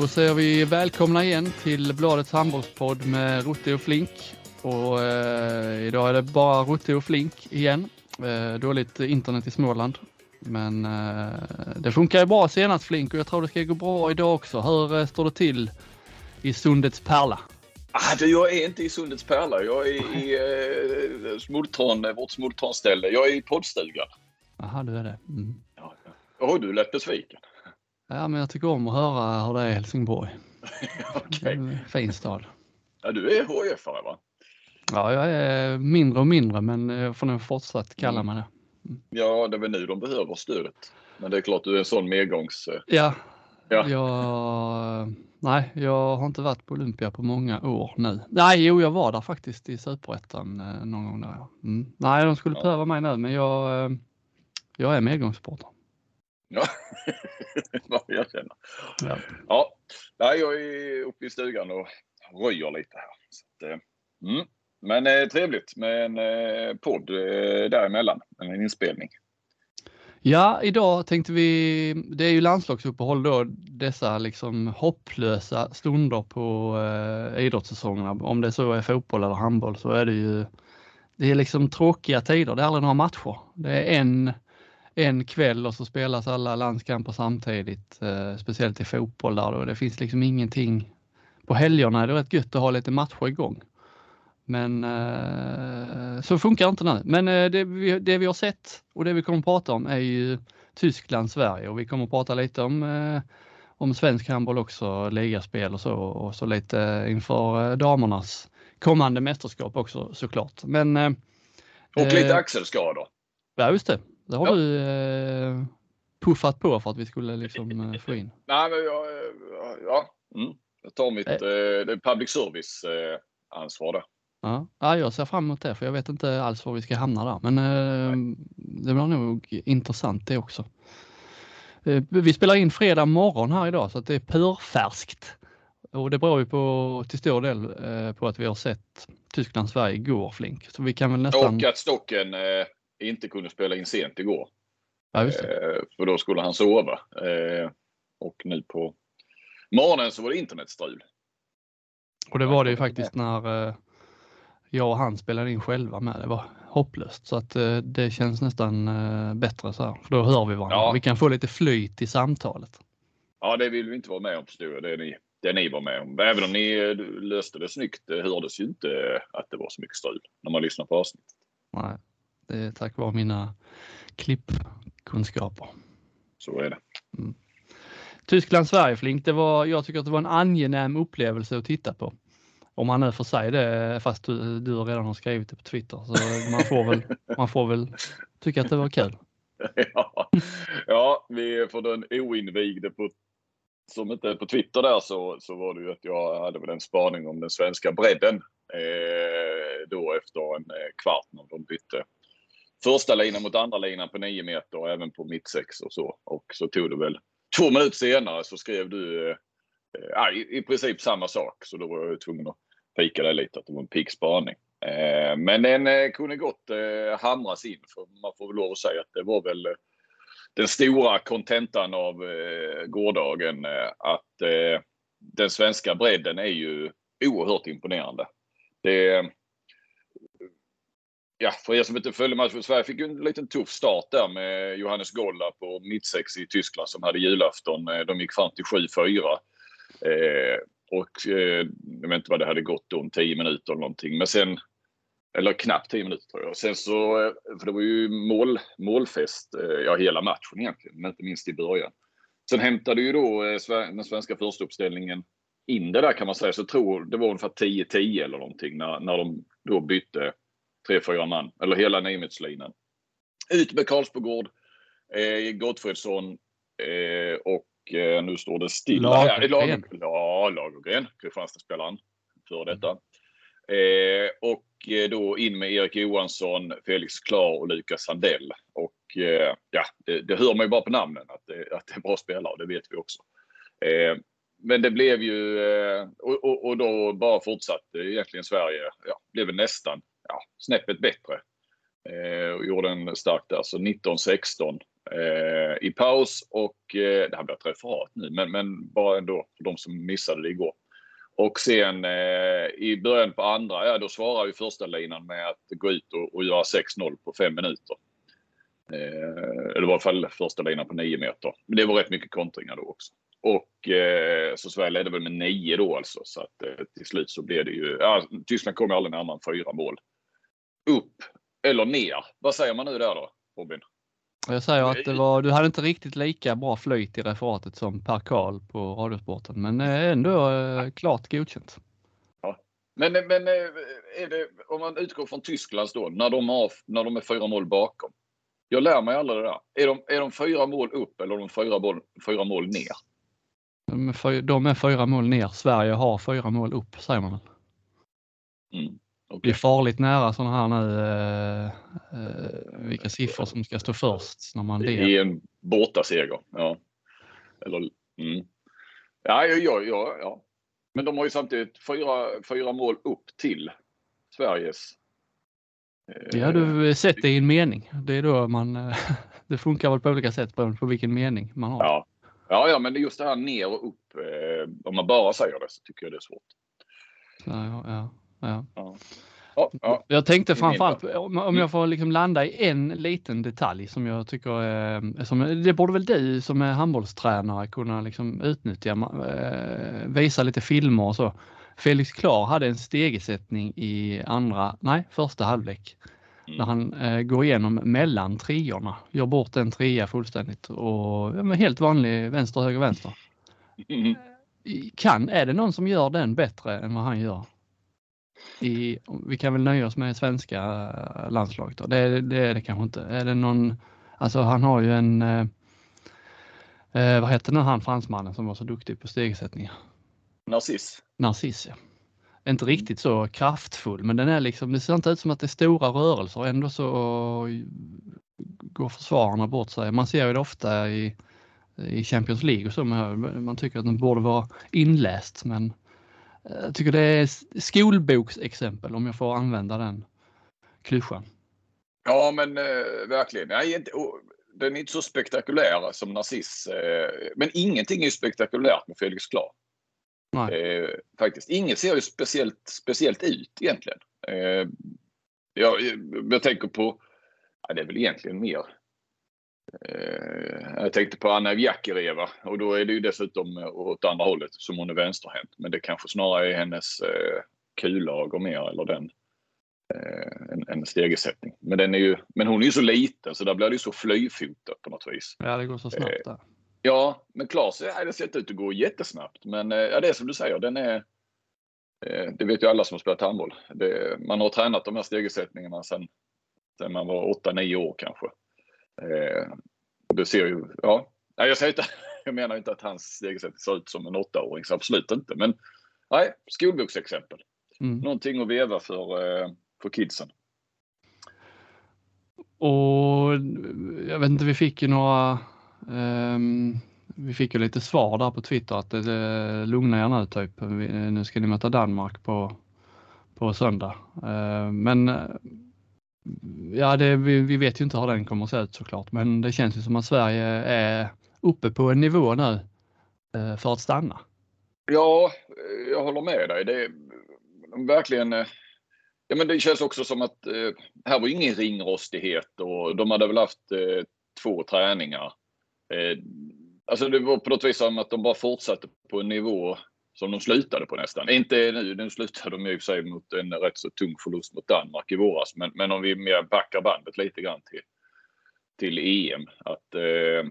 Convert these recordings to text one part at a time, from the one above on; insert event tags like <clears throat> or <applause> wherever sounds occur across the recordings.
Då säger vi välkomna igen till Bladets handbollspodd med Rutte och Flink. Och eh, idag är det bara Rutte och Flink igen. Eh, dåligt internet i Småland. Men eh, det funkar ju bra senast Flink och jag tror det ska gå bra idag också. Hur eh, står det till i Sundets pärla? Ah, du, jag är inte i Sundets pärla. Jag är i eh, Smultron, vårt smultronställe. Jag är i poddstugan. Jaha, du är det. Mm. Ja, ja. Oh, du lät besviken. Ja, men jag tycker om att höra hur det är i Helsingborg. <laughs> Okay. Fin stad. Ja, du är HIF-are va? Ja, jag är mindre och mindre, men jag får nog fortsatt kalla mig det. Mm. Ja, det är väl nu de behöver stödet. Men det är klart, du är en sån medgångs... Ja, ja. Jag, nej, jag har inte varit på Olympia på många år nu. Nej, jo, jag var där faktiskt i Superettan eh, någon gång där. Mm. Nej, de skulle ja. behöva mig nu, men jag, eh, jag är medgångssupporter. Ja, <laughs> vad jag känner. Ja. ja, nej, jag är uppe i stugan och röjer lite här. Så att, mm. Men eh, trevligt med en eh, podd eh, däremellan, en inspelning. Ja, idag tänkte vi, det är ju landslagsuppehåll då, dessa liksom hopplösa stunder på eh, idrottssäsongerna. Om det så är fotboll eller handboll så är det ju, det är liksom tråkiga tider, det är aldrig några matcher. Det är en, en kväll och så spelas alla landskamper samtidigt, eh, speciellt i fotboll där då. Det finns liksom ingenting. På helgerna är det rätt gött att ha lite matcher igång. Men eh, så funkar inte nu. Men eh, det, vi, det vi har sett och det vi kommer att prata om är ju Tyskland, Sverige och vi kommer att prata lite om, eh, om svensk handboll också, ligaspel och så och så lite inför eh, damernas kommande mästerskap också såklart. Men, eh, och lite eh, axelskador. Ja just det, det har ja. du eh, puffat på för att vi skulle liksom få in. <laughs> Nej men jag, ja, mm. jag tar mitt eh, public service ansvar där. Ja, jag ser fram emot det för jag vet inte alls var vi ska hamna där. Men eh, det blir nog intressant det också. Eh, vi spelar in fredag morgon här idag så att det är purfärskt. Och det beror ju på till stor del eh, på att vi har sett Tyskland-Sverige igår Flink. Så vi kan väl nästan... Och att Stocken eh, inte kunde spela in sent igår. Ja, just det. Eh, för då skulle han sova. Eh, och nu på morgonen så var det internetstrul. Och det var det ju faktiskt när jag och han spelade in själva med. Det var hopplöst så att eh, det känns nästan eh, bättre så här. För då hör vi varandra. Ja. Vi kan få lite flyt i samtalet. Ja, det vill vi inte vara med om förstår Det är ni, det ni var med om. Även om ni eh, löste det snyggt det hördes ju inte att det var så mycket strul när man lyssnar på avsnittet. Nej, det är tack vare mina klippkunskaper. Så är det. Mm. Tyskland-Sverige Flink, det var, jag tycker att det var en angenäm upplevelse att titta på. Om han nu får säga det fast du, du redan har skrivit det på Twitter. Så man får väl, man får väl tycka att det var kul. <laughs> Ja, ja vi, för den oinvigde på, som inte är på Twitter där så, så var det ju att jag hade väl en spaning om den svenska bredden. Eh, då efter en eh, kvart när de bytte första linan mot andra linan på 9 meter och även på mittsex och så. Och så tog det väl två minuter senare så skrev du eh, i, i princip samma sak. Så då var jag tvungen att pika dig lite att det var en pigg spaning. Eh, men den eh, kunde gott eh, hamras in för man får väl lov att säga att det var väl eh, den stora kontentan av eh, gårdagen eh, att den svenska bredden är ju oerhört imponerande. Det, ja, för er som inte följde matchen, Sverige fick ju en liten tuff start där med Johannes Golla på mittsex i Tyskland som hade julafton. Eh, de gick fram till 7-4. Eh, och eh, jag vet inte vad det hade gått om 10 minuter eller någonting. Men sen, eller knappt 10 minuter tror jag. Sen så, eh, för det var ju mål, målfest, eh, ja hela matchen egentligen, men inte minst i början. Sen hämtade ju då eh, den svenska förstauppställningen in det där kan man säga. Så jag tror det var ungefär 10-10 eller någonting när, när de då bytte 3-4 man, eller hela niometerslinan. Ut med Karlsbogård, eh, Gottfridsson eh, och eh, nu står det stilla. Lagergren. Ja, Lagergren, Kristianstadsspelaren för detta. Eh, och eh, då in med Erik Johansson, Felix Klar och Lukas Sandell. Och eh, ja, det, det, hör man ju bara på namnen att det, att det är bra spelare det vet vi också. Eh, men det blev ju, eh, och, och, och, då bara fortsatte egentligen Sverige, ja, blev nästan ja, snäppet bättre. Eh, och gjorde en stark där, så 19-16 eh, i paus och eh, det här blir ett referat nu, men, men bara ändå för de som missade det igår. Och sen eh, i början på andra, ja då svarar ju första linan med att gå ut och, och göra 6-0 på fem minuter. Eh, eller i alla fall första linan på 9 meter. Men det var rätt mycket kontringar då också. Och eh, så Sverige ledde väl med 9 då alltså. Så att eh, till slut så blev det ju, ja, Tyskland kom ju aldrig närmare än fyra mål. Upp eller ner. Vad säger man nu där då, Robin? Jag säger att det var, du hade inte riktigt lika bra flyt i referatet som Per Karl på Radiosporten, men eh, ändå eh, klart godkänt. Ja. Men, men eh, är det, om man utgår från Tysklands då, när de, har, när de är fyra mål bakom. Jag lär mig aldrig det där. Är de, är de fyra mål upp eller är de fyra mål, fyra mål ner? De är, fyra, de är fyra mål ner. Sverige har fyra mål upp, säger man. Mm. Okay. Det är farligt nära sådana här nu, eh, eh, vilka siffror som ska stå först när man delar. I en bortaseger, ja. Eller, mm. ja, ja, ja, ja. Men de har ju samtidigt fyra, fyra mål upp till Sveriges. Eh, ja, du sett det i en mening. Det är då man, eh, <laughs> det funkar väl på olika sätt beroende på vilken mening man har. Ja, ja, ja men just det här ner och upp. Eh, om man bara säger det så tycker jag det är svårt. Ja, ja, ja. ja. Ja, ja. Jag tänkte framförallt om, jag får liksom landa i en liten detalj som jag tycker är, som, det borde väl du som är handbollstränare kunna liksom utnyttja, eh, visa lite filmer och så. Felix Klar hade en stegersättning i andra, nej första halvlek. Mm. När han eh, går igenom mellan treorna, gör bort en trea fullständigt och ja, helt vanlig vänster, höger, vänster. Mm. Kan, är det någon som gör den bättre än vad han gör? I, vi kan väl nöja oss med svenska eh, landslaget då. Det, det är det kanske inte. Är det någon, alltså han har ju en, eh, eh vad heter den han fransmannen som var så duktig på stegsättningar? Narciss. Narciss ja. Inte riktigt så kraftfull men den är liksom, det ser inte ut som att det är stora rörelser ändå så går försvararna bort sig. Man ser ju det ofta i, i Champions League och så, man tycker att den borde vara inläst men jag tycker det är skolboksexempel om jag får använda den klyschan. Ja men eh, verkligen. Nej, inte, den är inte så spektakulär som Narciss. Eh, men ingenting är spektakulärt med Felix Klar. Eh, faktiskt. Inget ser ju speciellt, speciellt ut egentligen. Eh, jag, jag tänker på, ja, det är väl egentligen mer Eh, jag tänkte på Anna Jakereva och då är det ju dessutom åt andra hållet som hon är vänsterhänt. Men det kanske snarare är hennes eh, kullager mer eller den eh, en, en stegersättning. Men, den är ju, men hon är ju så liten så där blir det ju så flyfotat på något vis. Ja, det går så snabbt där. Ja, men Klas har sett ut att gå jättesnabbt. Men ja, det är som du säger, den är det vet ju alla som har spelat handboll. Det, man har tränat de här stegersättningarna sedan, sedan man var 8-9 år kanske. Eh, det ser ju, ja. Nej, jag, säger inte, <laughs> jag menar inte att hans stegersättning ser ut som en åttaåring, absolut inte. Men nej, skolboksexempel. Mm. Någonting att veva för, eh, för kidsen. Och jag vet inte, vi fick ju några um, vi fick ju lite svar där på Twitter att det eh, lugna er nu typ. Nu ska ni möta Danmark på, på söndag. Uh, men Ja, det, vi, vi, vet ju inte hur den kommer att se ut såklart, men det känns ju som att Sverige är uppe på en nivå nu eh, för att stanna. Ja, eh, jag håller med dig. Det är verkligen eh, Ja, men det känns också som att eh, här var ingen ringrostighet och de hade väl haft eh, två träningar. Eh, alltså det var på något vis som att de bara fortsatte på en nivå som de slutade på nästan. Inte nu, nu slutade de i och för sig mot en rätt så tung förlust mot Danmark i våras. Men, men om vi mer backar bandet lite grann till, till EM. Att, eh,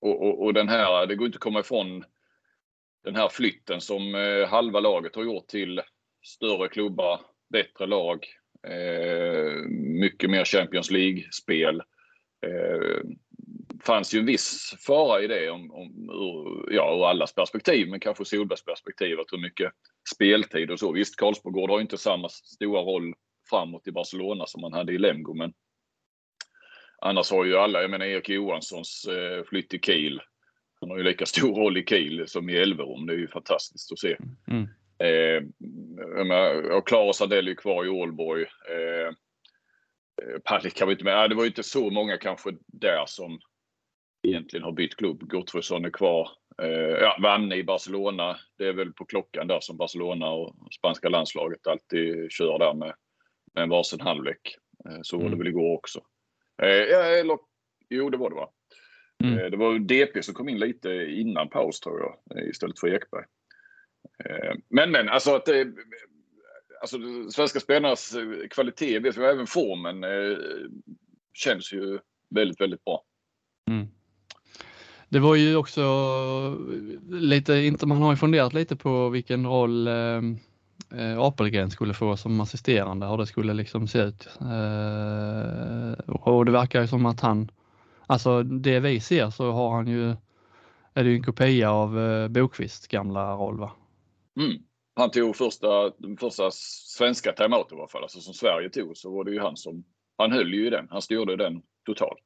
och, och, och, den här, det går inte att komma ifrån den här flytten som eh, halva laget har gjort till större klubbar, bättre lag, eh, mycket mer Champions League-spel. Eh, Fanns ju en viss fara i det om, om ur, ja, ur allas perspektiv, men kanske Solbergs perspektiv att hur mycket speltid och så. Visst, Karlsborg har inte samma stora roll framåt i Barcelona som man hade i Lemgo, men annars har ju alla, jag menar Erik Johanssons eh, flytt till Kiel. Han har ju lika stor roll i Kiel som i Elverum. Det är ju fantastiskt att se. Mm. Eh, och Klara Sandell är kvar i Ålborg. Eh, eh, Palik kan vi inte med. Det var ju inte så många kanske där som egentligen har bytt klubb. Gottfridsson är kvar. Eh, ja, Vanne i Barcelona. Det är väl på klockan där som Barcelona och spanska landslaget alltid kör där med, med en varsin halvlek. Eh, så var det mm. väl igår också. Eh, eller, jo, det var det va? Mm. Det var DP som kom in lite innan paus tror jag istället för Ekberg. Men men alltså att det, alltså svenska spelarnas kvalitet, vet vi, även formen känns ju väldigt, väldigt bra. Mm. Det var ju också lite, man har ju funderat lite på vilken roll eh, eh, Apelgren skulle få som assisterande, hur det skulle liksom se ut. Eh, och det verkar ju som att han, alltså det vi ser så har han ju, är det ju en kopia av eh, Bokvist gamla roll va? Mm. Han tog första, den första svenska timeouten i alla fall, alltså som Sverige tog så var det ju han som, han höll ju i den, han styrde den totalt.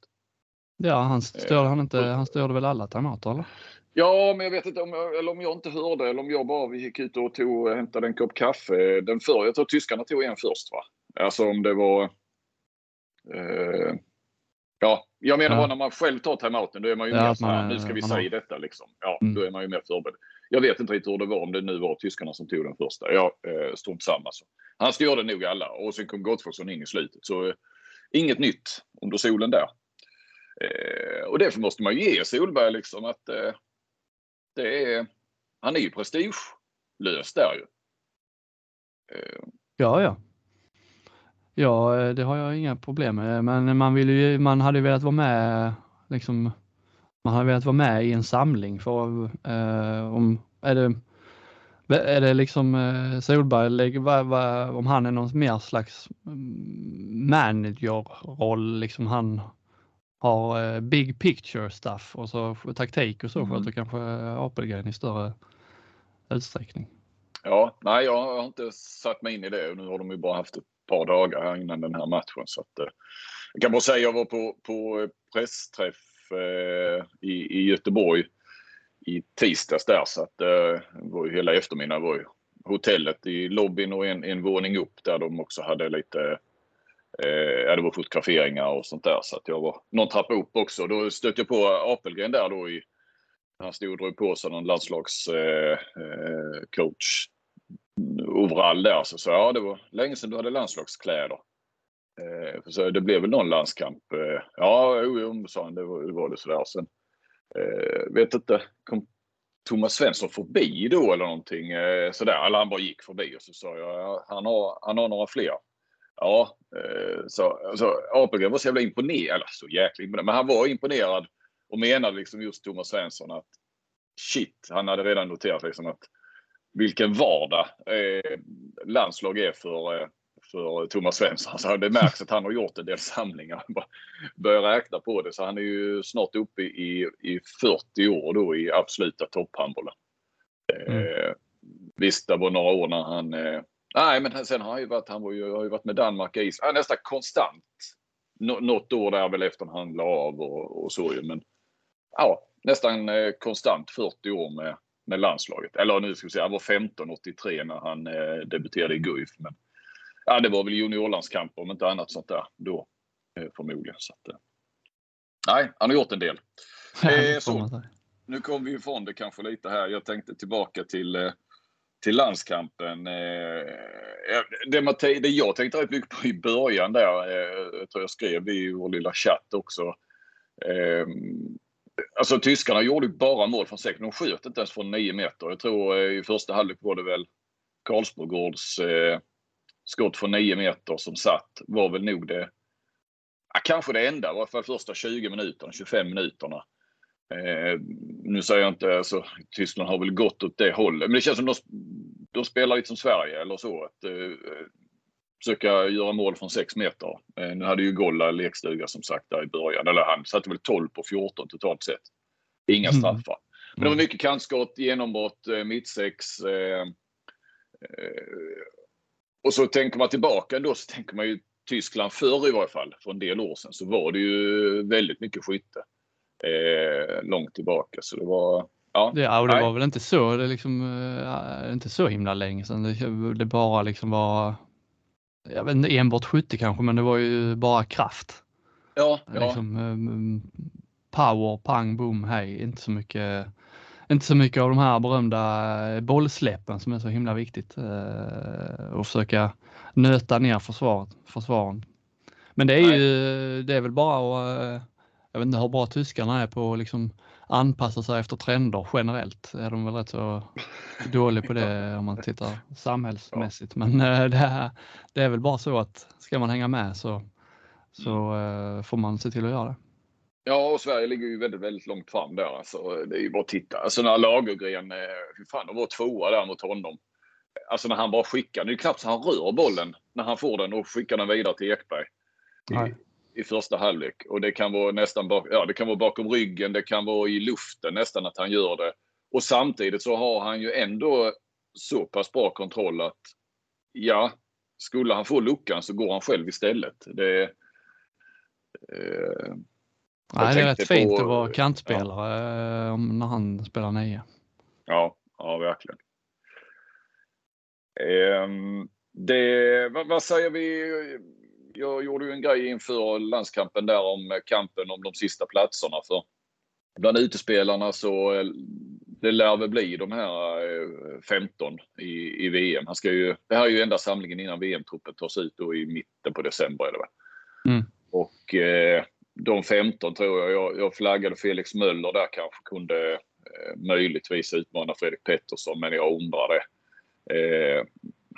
Ja, han störde, han inte, han störde väl alla timeouter eller? Ja, men jag vet inte om jag, eller om jag inte hörde eller om jag bara gick ut och tog, hämtade en kopp kaffe. Den för, jag tror tyskarna tog en först va? Alltså om det var... Eh, ja, jag menar ja. bara när man själv tar timeouten då är man ju ja, mer såhär, nu ska vi säga detta liksom. Ja, mm. då är man ju mer förberedd. Jag vet inte riktigt hur det var, om det nu var tyskarna som tog den första. Ja, eh, strunt samma. Så. Han styrde nog alla och sen kom Gottfridsson in i slutet. Så eh, inget nytt under solen där. Eh, och därför måste man ju ge Solberg liksom att eh, det är, han är ju prestigelös där ju. Eh. Ja, ja. Ja, eh, det har jag inga problem med, men man vill ju, man hade velat vara med liksom. Man hade velat vara med i en samling för eh, om är det är det liksom eh, Solberg, om han är någon mer slags mm, managerroll, liksom han har eh, big picture stuff och så taktik och så mm. sköter kanske Apelgren i större utsträckning. Ja, nej jag har inte satt mig in i det och nu har de ju bara haft ett par dagar här innan den här matchen så att eh, jag kan bara säga jag var på, på pressträff eh, i, i Göteborg i tisdags där så att eh, var ju hela eftermiddagen var ju hotellet i lobbyn och en, en våning upp där de också hade lite Eh, ja, det var fotograferingar och sånt där så att jag var någon trappa upp också. Då stötte jag på Apelgren där då i han stod och drog på sig någon landslagscoach eh, eh mm, overall där. Så sa ja, det var länge sedan du hade landslagskläder. Eh, så det blev väl någon landskamp. Eh, ja, jo, jo, sa han, det var det, var det sådär. Sen, eh, vet inte, kom Thomas Svensson förbi då eller någonting eh, sådär. Eller han bara gick förbi och så sa jag, ja, han har, han har några fler. Ja, eh, så alltså, Apelgren var så jävla imponerad, eller så jäkla imponerad, men han var imponerad och menade liksom just Thomas Svensson att shit, han hade redan noterat liksom att vilken vardag eh, landslag är för, eh, för Thomas Svensson. Alltså det märks att han har gjort en del samlingar. Börjar räkna på det så han är ju snart uppe i, i 40 år då i absoluta topphandbollen. Mm. Eh, visst, det var några år när han eh, Nej, men sen har han ju varit, han var ju, har ju varit med Danmark och Island, nästan konstant. Nå, något år där väl efter han la av och, och så ju, men ja, nästan eh, konstant 40 år med, med landslaget. Eller nu ska vi säga, han var 15 83 när han eh, debuterade i Guif. Men ja, det var väl juniorlandskamper om inte annat sånt där då eh, förmodligen. Så att, eh, nej, han har gjort en del. <laughs> Eh, så, nu kom vi ifrån det kanske lite här. Jag tänkte tillbaka till eh, till landskampen. Eh, det, det jag tänkte rätt mycket på i början där, jag tror jag skrev i vår lilla chatt också. Ehm, alltså tyskarna gjorde bara mål från sex. De sköt inte ens från nio meter. Jag tror eh, i första halvlek var det väl Karlsbrogårds skott från nio meter som satt. Var väl nog det, ja, kanske det enda, i alla fall första 20 minuterna, 25 minuterna. Eh, nu säger jag inte, alltså, Tyskland har väl gått åt det hållet, men det känns som de, de spelar lite som Sverige eller så. Att eh, försöka göra mål från 6 meter. Eh, nu hade ju Golla lekstuga som sagt där i början, eller han satte väl 12 på 14 totalt sett. Inga mm. straffar. Mm. Men det var mycket kantskott, genombrott, eh, mittsex. Eh, eh, och så tänker man tillbaka då så tänker man ju Tyskland förr i varje fall, för en del år sedan, så var det ju väldigt mycket skytte eh, långt tillbaka. Så det var Ja, ja och det nej. var väl inte så, det liksom, äh, inte så himla länge sedan det, det bara liksom var jag vet inte enbart 70 kanske, men det var ju bara kraft. Ja, ja. Liksom, um, power, pang, boom, hej. Inte så mycket inte så mycket av de här berömda bollsläppen som är så himla viktigt eh, och försöka nöta ner försvaret, försvaren. Men det är Nej. ju, det är väl bara att, jag vet inte hur bra tyskarna är på att liksom anpassa sig efter trender generellt. Är de väl rätt så dåliga på det <laughs> om man tittar samhällsmässigt. Men det är, det är väl bara så att ska man hänga med så, så mm. får man se till att göra det. Ja, och Sverige ligger ju väldigt, väldigt långt fram där. Alltså, det är ju bara att titta. Alltså när Lagergren, eh, fan, de var tvåa där mot honom. Alltså när han bara skickar, det är ju knappt så han rör bollen när han får den och skickar den vidare till Ekberg. I, första halvlek. Och det kan vara nästan bak, ja, det kan vara bakom ryggen, det kan vara i luften nästan att han gör det. Och samtidigt så har han ju ändå så pass bra kontroll att ja, skulle han få luckan så går han själv istället. Det, eh, Nej, det är rätt fint att vara kantspelare ja. Eh, när han spelar nio. Ja, ja verkligen. Um, det, vad, vad, säger vi? Jag gjorde ju en grej inför landskampen där om kampen om de sista platserna. För bland utespelarna så eh, det lär väl bli de här 15 eh, i, i VM. Han ska ju, det här är ju enda samlingen innan VM-truppen tas ut då i mitten på december. Eller vad? Mm. Och eh, de 15 tror jag. jag. Jag flaggade Felix Möller där kanske kunde eh, möjligtvis utmana Fredrik Pettersson, men jag undrar det. Eh,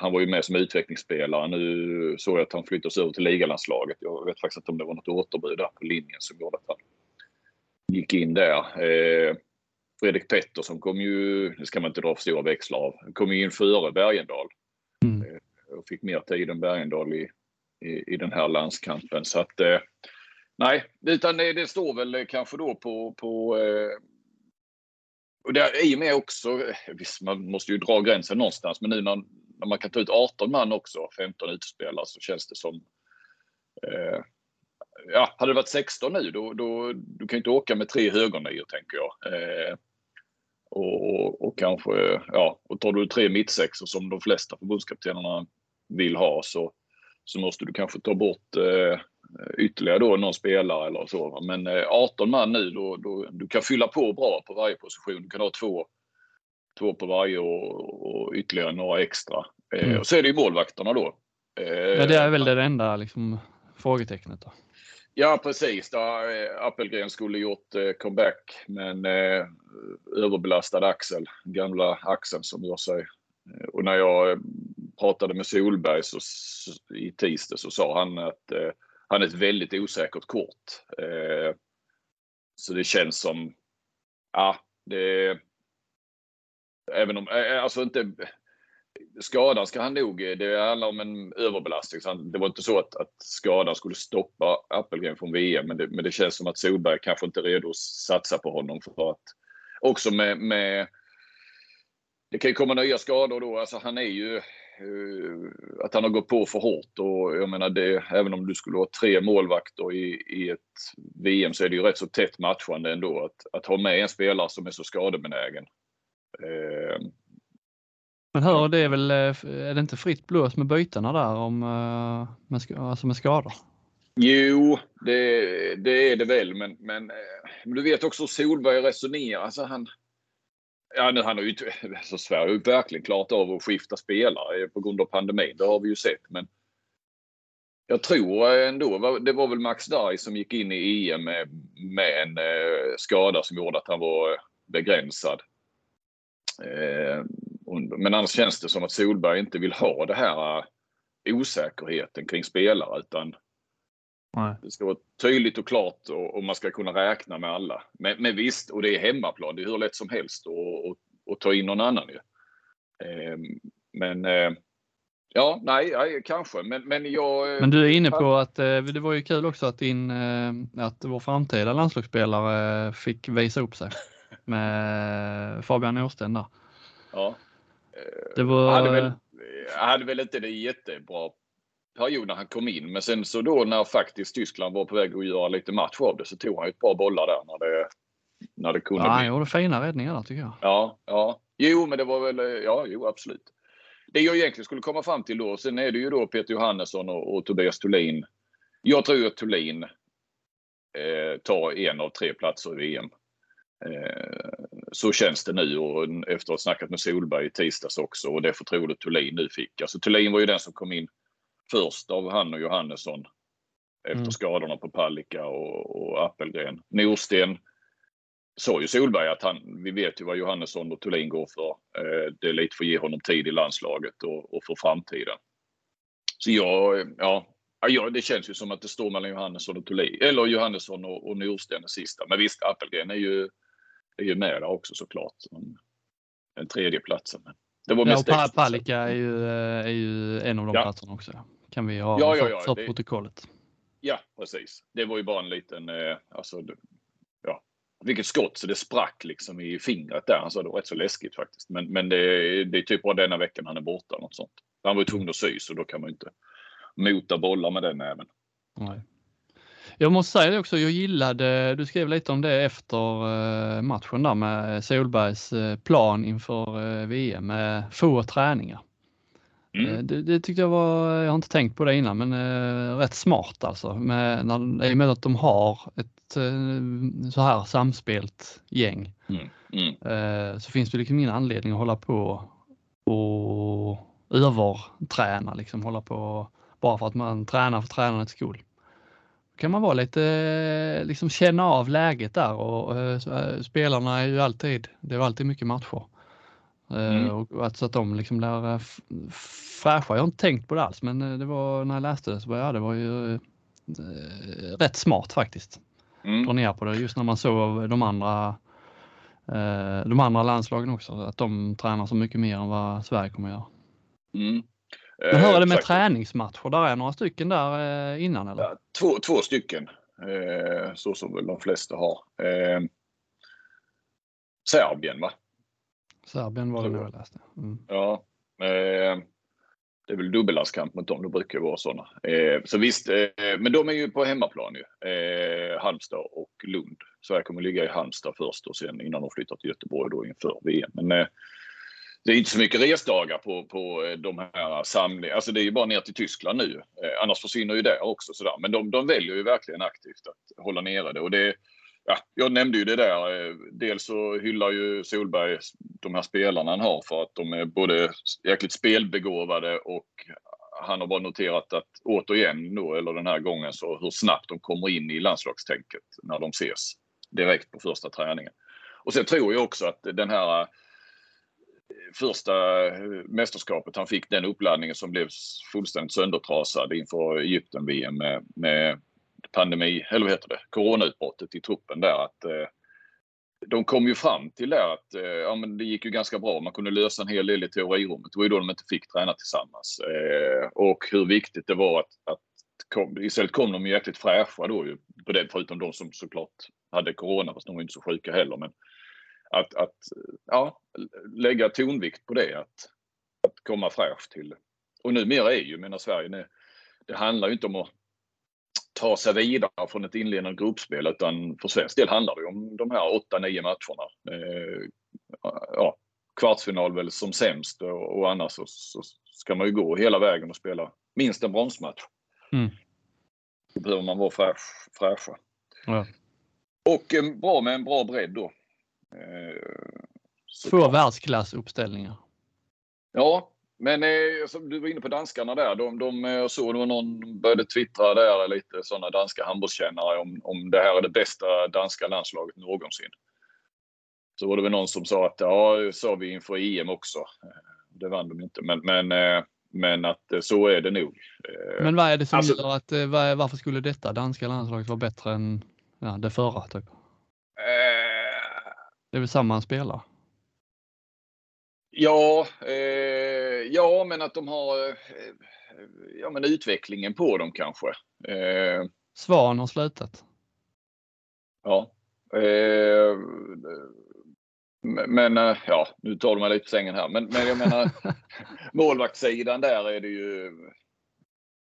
han var ju med som utvecklingsspelare. Nu såg jag att han flyttas över till ligalandslaget. Jag vet faktiskt inte om det var något återbud där på linjen som gjorde att han gick in där. Eh, Fredrik Pettersson kom ju, det ska man inte dra för stora växlar av, kom ju in före Bergendahl. Mm. Eh, och fick mer tid än Bergendahl i, i, i den här landskampen. Så att eh, Nej, utan det, det, står väl kanske då på, på eh, och det är i och med också, visst man måste ju dra gränsen någonstans, men nu när, när man kan ta ut 18 man också, 15 utespelare, så känns det som eh, Ja, hade det varit 16 nu då, då du kan inte åka med tre högernior tänker jag. Eh, och, och, kanske, ja, och tar du tre mittsexor som de flesta förbundskaptenerna vill ha så, så måste du kanske ta bort eh, ytterligare då någon spelare eller så. Men eh, 18 man nu, då, då, du kan fylla på bra på varje position. Du kan ha två, två på varje och, och ytterligare några extra. Eh, mm. och så är det ju målvakterna då. Ja, det är väl det enda liksom, frågetecknet då. Ja precis. Där, Appelgren skulle gjort comeback med en överbelastad axel. Gamla axeln som gör sig. Och när jag pratade med Solberg så, i tisdag så sa han att han är ett väldigt osäkert kort. Eh, så det känns som, ja, det Även om, eh, eh, alltså inte skadan ska han nog, eh, det handlar om en överbelastning. Så det var inte så att, att skadan skulle stoppa Appelgren från VM, men det, men det känns som att Solberg kanske inte är redo att satsa på honom för att också med, med det kan ju komma nya skador då. Alltså han är ju att han har gått på för hårt och jag menar det, även om du skulle ha tre målvakter i, i ett VM så är det ju rätt så tätt matchande ändå att, att ha med en spelare som är så skadebenägen. Eh, men hör, det är väl, eh, är det inte fritt blås med bytena där om, med, alltså med skador? Jo, det, det är det väl, men, men, men du vet också hur Solberg resonerar. Alltså han, Ja, nu han har ju alltså Sverige har ju verkligen klarat av att skifta spelare på grund av pandemin. Det har vi ju sett. Men jag tror ändå, det var väl Max Darj som gick in i EM med, med en eh, skada som gjorde att han var begränsad. Eh, men annars känns det som att Solberg inte vill ha det här eh, osäkerheten kring spelare utan Nej. Det ska vara tydligt och klart och, och, man ska kunna räkna med alla. Men, men visst, och det är hemmaplan. Det är hur lätt som helst att ta in någon annan ju. Eh, men eh, ja, nej, nej, kanske. Men, men jag... Eh, men du är inne på att eh, det var ju kul också att, din, att vår framtida landslagsspelare fick visa upp sig med Fabian Åsten där. Ja. Det var... Jag hade väl, hade väl inte det jättebra period när han kom in. Men sen så då när faktiskt Tyskland var på väg att göra lite match av det så tog han ett par bollar där när det, när det kunde ja, bli. Han gjorde fina räddningar där tycker jag. Ja, ja. Jo, men det var väl, ja, jo absolut. det jag egentligen skulle komma fram till då, sen är det ju då Peter Johannesson och, och Tobias Thulin. Jag tror att Thulin eh, tar en av tre platser i VM. Eh, så känns det nu och efter att ha snackat med Solberg i tisdags också och det förtroendet Thulin nu fick. Alltså Thulin var ju den som kom in först av han och Johannesson efter mm. skadorna på Palicka och, och Appelgren. Norsten sa ju Solberg att han, vi vet ju vad Johannesson och Thulin går för. Eh, det är lite för att ge honom tid i landslaget och, och för framtiden. Så jag, ja, ja, det känns ju som att det står mellan Johannesson och Thulin, eller Johannesson och, och Norsten den sista. Men visst, Appelgren är ju, är ju med där också såklart. Den tredje platsen. Det var mest ja, och Palicka är ju, är ju en av de ja. platserna också. Kan vi ha ja, ja, ja, för, för protokollet. Ja, precis. Det var ju bara en liten, eh, alltså, ja, vilket skott så det sprack liksom i fingret där. Alltså, det var rätt så läskigt faktiskt. Men, men det, det är typ bara denna veckan han är borta. Något sånt. Han var ju tvungen att sy så då kan man ju inte mota bollar med den även. Nej. Jag måste säga det också, jag gillade, du skrev lite om det efter eh, matchen där med Solbergs eh, plan inför eh, VM med få träningar. Mm. Det, det, tyckte jag var, jag har inte tänkt på det innan, men äh, rätt smart alltså. Med, när, I och med att de har ett äh, så här samspelt gäng mm. Mm. Äh, så finns det liksom ingen anledning att hålla på och överträna, liksom hålla på bara för att man tränar för tränandets skull. Kan man vara lite, liksom känna av läget där och spelarna är ju alltid, det är alltid mycket matcher. Mm. Eh, och att, så att de liksom blir eh, fräscha. Jag har inte tänkt på det alls men eh, det var när jag läste det så var ja, det var ju eh, rätt smart faktiskt. Mm. Dra ner på det just när man såg de andra eh, de andra landslagen också, att de tränar så mycket mer än vad Sverige kommer göra. Mm. Men hur är det med träningsmatcher? Där är några stycken där innan eller? Ja, två, två stycken, eh, så som väl de flesta har. Eh, Serbien va? Serbien var det nog jag läste. Mm. Ja. Eh, det är väl dubbellandskamp mot dem, det brukar vara sådana. Eh, så visst, eh, men de är ju på hemmaplan ju. Eh, Halmstad och Lund. Sverige kommer ligga i Halmstad först och sen innan de flyttar till Göteborg då inför VM. Men eh, det är inte så mycket resdagar på, på eh, de här samlingarna. Alltså det är ju bara ner till Tyskland nu. Eh, annars försvinner ju det också. Sådär. Men de, de väljer ju verkligen aktivt att hålla nere det. Och det ja, jag nämnde ju det där. Eh, dels så hyllar ju Solberg de här spelarna han har för att de är både jäkligt spelbegåvade och han har bara noterat att återigen då, eller den här gången, så hur snabbt de kommer in i landslagstänket när de ses direkt på första träningen. Och sen tror jag också att den här första eh, mästerskapet, han fick den uppladdningen som blev fullständigt söndertrasad inför Egypten-VM med, med pandemi, eller vad heter det, coronautbrottet i truppen där. Att, eh, de kom ju fram till det att eh, ja, men det gick ju ganska bra. Man kunde lösa en hel del i teorirummet. Det var ju då de inte fick träna tillsammans. Eh, och hur viktigt det var att, att kom, istället kom de jäkligt fräscha då ju, på det, förutom de som såklart hade corona, fast de var inte så sjuka heller. Men att, att ja, lägga tonvikt på det, att, att komma fräsch till. Och numera är ju, menar Sverige, det, det handlar ju inte om att ta sig vidare från ett inledande gruppspel utan för svensk del handlar det om de här 8-9 matcherna. Eh, ja, kvartsfinal väl som sämst och, och annars så, så, ska man ju gå hela vägen och spela minst en bronsmatch. Mm. Då behöver man vara fräsch, fräscha. Ja. Och eh, bra med en bra bredd då. Eh, Två världsklassuppställningar. Ja, men eh, som du var inne på danskarna där. De, de eh, såg det någon började twittra där lite sådana danska handbollskännare om, om det här är det bästa danska landslaget någonsin. Så var det väl någon som sa att ja, sa vi inför EM också. Eh, det vann de inte, men, men, eh, men att så är det nog. Men vad är det som alltså, gör att varför skulle detta danska landslaget vara bättre än ja, det förra? Typ? Det är väl samma spelare? Ja, eh, ja, men att de har eh, ja, men utvecklingen på dem kanske. Eh, Svan har slutat. Ja. Eh, men eh, ja, nu tar du mig lite på sängen här. Men, men jag menar <laughs> målvaktssidan där är det ju.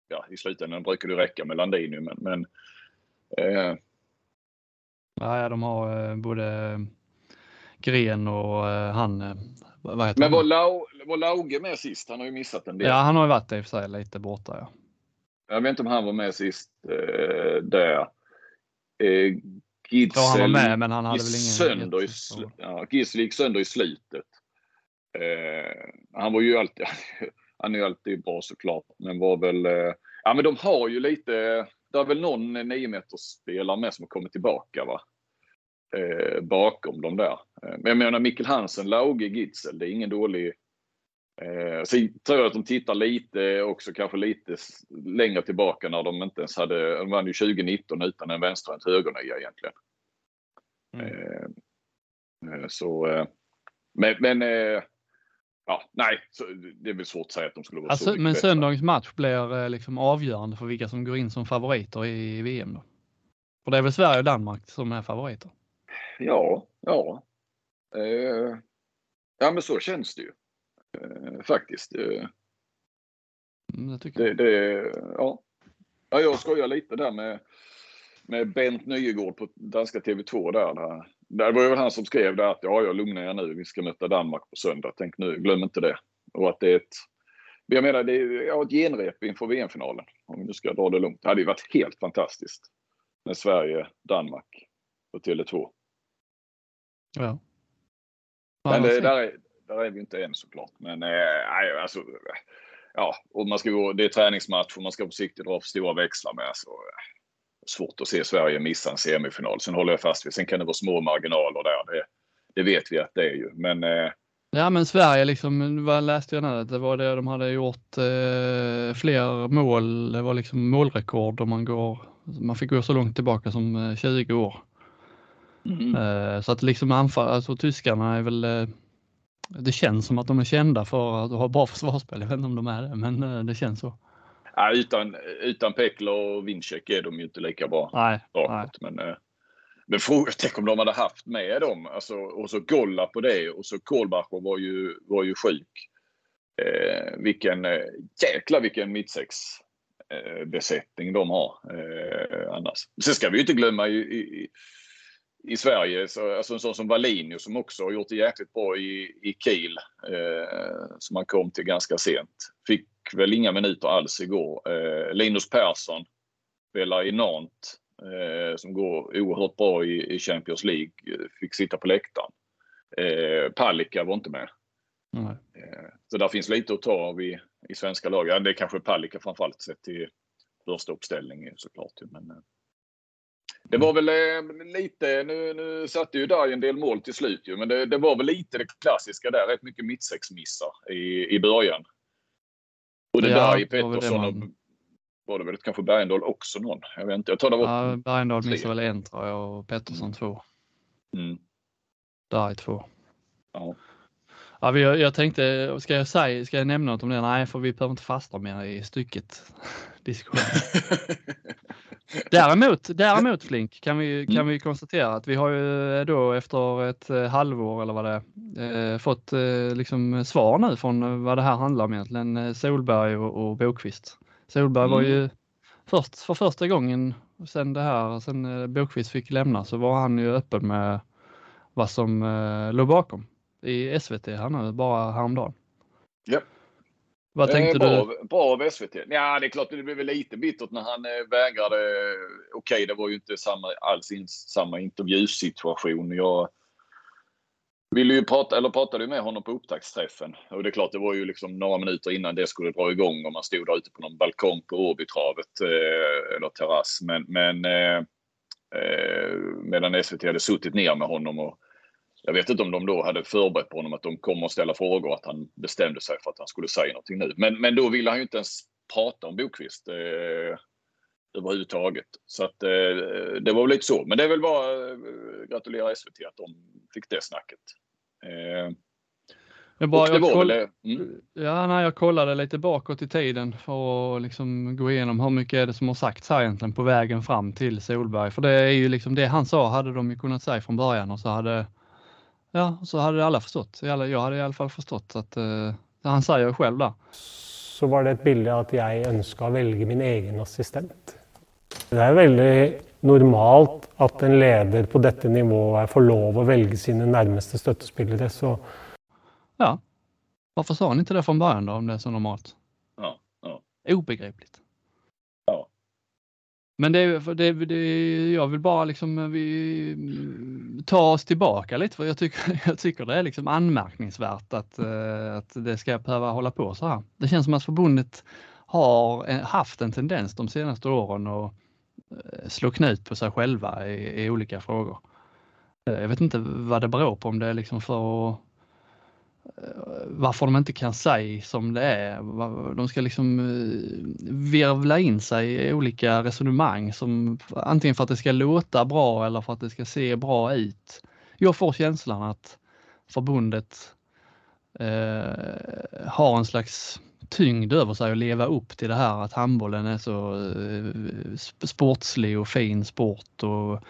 Ja, i slutändan brukar det räcka med Landini, men. men eh. ja, de har både Gren och han vad heter Men var, Lau, var Lauge med sist? Han har ju missat en del. Ja, han har ju varit i och för sig lite borta. Ja. Jag vet inte om han var med sist eh, där. Eh, tror han var med, men han hade väl ingen... sönder i, jättestor- sl- ja, Gisle gick sönder i slutet. Eh, han var ju alltid, <laughs> han är ju alltid bra såklart, men var väl, eh, ja men de har ju lite, det är väl någon 9 spelare med som har kommit tillbaka va? Eh, bakom dem där. Eh, men jag menar Mikkel Hansen, Lauge, Gitzel, det är ingen dålig Eh, sen tror jag att de tittar lite också kanske lite längre tillbaka när de inte ens hade, de vann ju 2019 utan en vänsterhänt högernia egentligen. Mm. Eh, eh, så, men, men ja, nej, så, det är väl svårt att säga att de skulle vara så Alltså, mycket men bättre. söndagens match blir liksom avgörande för vilka som går in som favoriter i VM då? Och det är väl Sverige och Danmark som är favoriter? Ja, ja. Eh, ja, men så känns det ju. Eh, faktiskt. Eh, Mm, Det. Det, det, ja. ja, jag skojar lite där med, med Bent Nygård på danska TV2 där. där. Det var ju väl han som skrev det att ja, jag lugnar er nu. Vi ska möta Danmark på söndag. Tänk nu, glöm inte det. Och att det är ett, jag menar, det är ja, ett genrep inför VM-finalen. Om vi nu ska dra det lugnt. Det hade ju varit helt fantastiskt med Sverige-Danmark på Tele2. Ja. Men det, där, är, där är vi inte än såklart. Men eh, alltså, ja, och man ska gå, det är träningsmatch och man ska försiktigt dra för stora växlar med. Så, eh, svårt att se Sverige missa en semifinal. Sen håller jag fast vid, sen kan det vara små marginaler där. Det, det vet vi att det är ju. Men eh, Ja men Sverige liksom, vad läste jag nu? Det var det de hade gjort eh, fler mål. Det var liksom målrekord om man går, man fick gå så långt tillbaka som eh, 20 år. Eh, så att liksom anfall, alltså tyskarna är väl, eh, det känns som att de är kända för att ha bra försvarsspel. Jag vet inte om de är det, men eh, det känns så. ja, utan, utan Peklo och Winczek är de ju inte lika bra Nej, nej. bakåt. Men, eh, men fråga, <laughs> tänk om de hade haft med dem. Alltså, och så Golla på det och så Kohlbacher var ju, var ju sjuk. Eh, vilken jäkla vilken mittsex eh, besättning de har eh, annars. Sen ska vi ju inte glömma i, i, i Sverige, så, alltså en sån som Wallinius som också har gjort det jäkligt bra i, i Kiel. Eh, som han kom till ganska sent. Fick väl inga minuter alls igår. Eh, Linus Persson spelar i Nantes eh, som går oerhört bra i, i Champions League. eh, Fick sitta på läktaren. Eh, Palicka var inte med. Eh, Så där finns lite att ta av i, i svenska lag. Ja, det är kanske Palicka framförallt sett till första uppställning såklart. Men, eh, det var väl eh, lite, nu, nu satte ju där en del mål till slut ju, men det, det var väl lite det klassiska där. Rätt mycket mittsexmissar i, i början. Och det Ja, där i var det Pettersson och man- var det väl kanske Bergendahl också någon? Jag vet inte. Jag tar det var... Ja, Bergendahl missade väl en tror jag och Pettersson två. Mm, Där är två. ja. Ja, jag tänkte, ska jag, säga, ska jag nämna något om det? Nej, för vi behöver inte fastna mer i stycket diskussion. <laughs> Däremot, däremot Flink kan vi, kan Mm. vi konstatera att vi har ju då efter ett eh, halvår eller vad det är, eh, fått eh, liksom svar nu från eh, vad det här handlar om egentligen. eh, Solberg och, och Bokvist. Solberg var Mm. ju först, för första gången sen det här, sen eh, Bokvist fick lämna så var han ju öppen med vad som eh, låg bakom i SVT här nu bara häromdagen. Ja. Vad tänkte Eh, du? bra, Bra av SVT. Ja, det är klart det blev lite bittert när han eh, vägrade. Okej, det var ju inte samma, alls in, samma intervjusituation. Jag ville ju prata, eller pratade ju med honom på upptaktsträffen. Och det är klart, det var ju liksom några minuter innan det skulle dra igång och man stod där ute på någon balkong på Åbytravet eh, eller terrass. Men, men eh, eh, medan SVT hade suttit ner med honom och jag vet inte om de då hade förberett på honom att de kommer att ställa frågor och att han bestämde sig för att han skulle säga någonting nu. Men, men då ville han ju inte ens prata om Bokvist eh, överhuvudtaget. Så att eh, det var väl lite så. Men det är väl bara eh, gratulera SVT att de fick det snacket. Eh, Jag, bara, jag, koll, väl. Mm. ja, nej, jag kollade lite bakåt i tiden för att liksom gå igenom hur mycket är det som har sagts här egentligen på vägen fram till Solberg. För det är ju liksom det han sa hade de ju kunnat säga från början och så hade Ja, så hade alla förstått. Jag hade i alla fall förstått att eh, han säger själv där. så var det et bilde av at jeg ønska å velge min egen assistent. Det er veldig normalt at en leder på dette nivået får lov å velge sine nærmeste støttespillere. Så Ja. Varför sa ni inte det från början då om det är så normalt? Ja, ja. Obegripligt. Men det, är- det, det, jag vill bara liksom vi, ta oss tillbaka lite för jag tycker, <laughs> jag tycker det är liksom anmärkningsvärt att, eh, att det ska behöva hålla på så här. Det känns som att förbundet har eh, haft en tendens de senaste åren att eh, slå knut på sig själva i, i olika frågor. Jag vet inte vad det beror på, om det är liksom för att Eh, varför de inte kan säga som det är. De ska liksom eh, virvla in sig i olika resonemang som antingen för att det ska låta bra eller för att det ska se bra ut. Jag får känslan att förbundet eh, har en slags tyngd över sig att leva upp till det här att handbollen är så eh, sportslig och fin sport och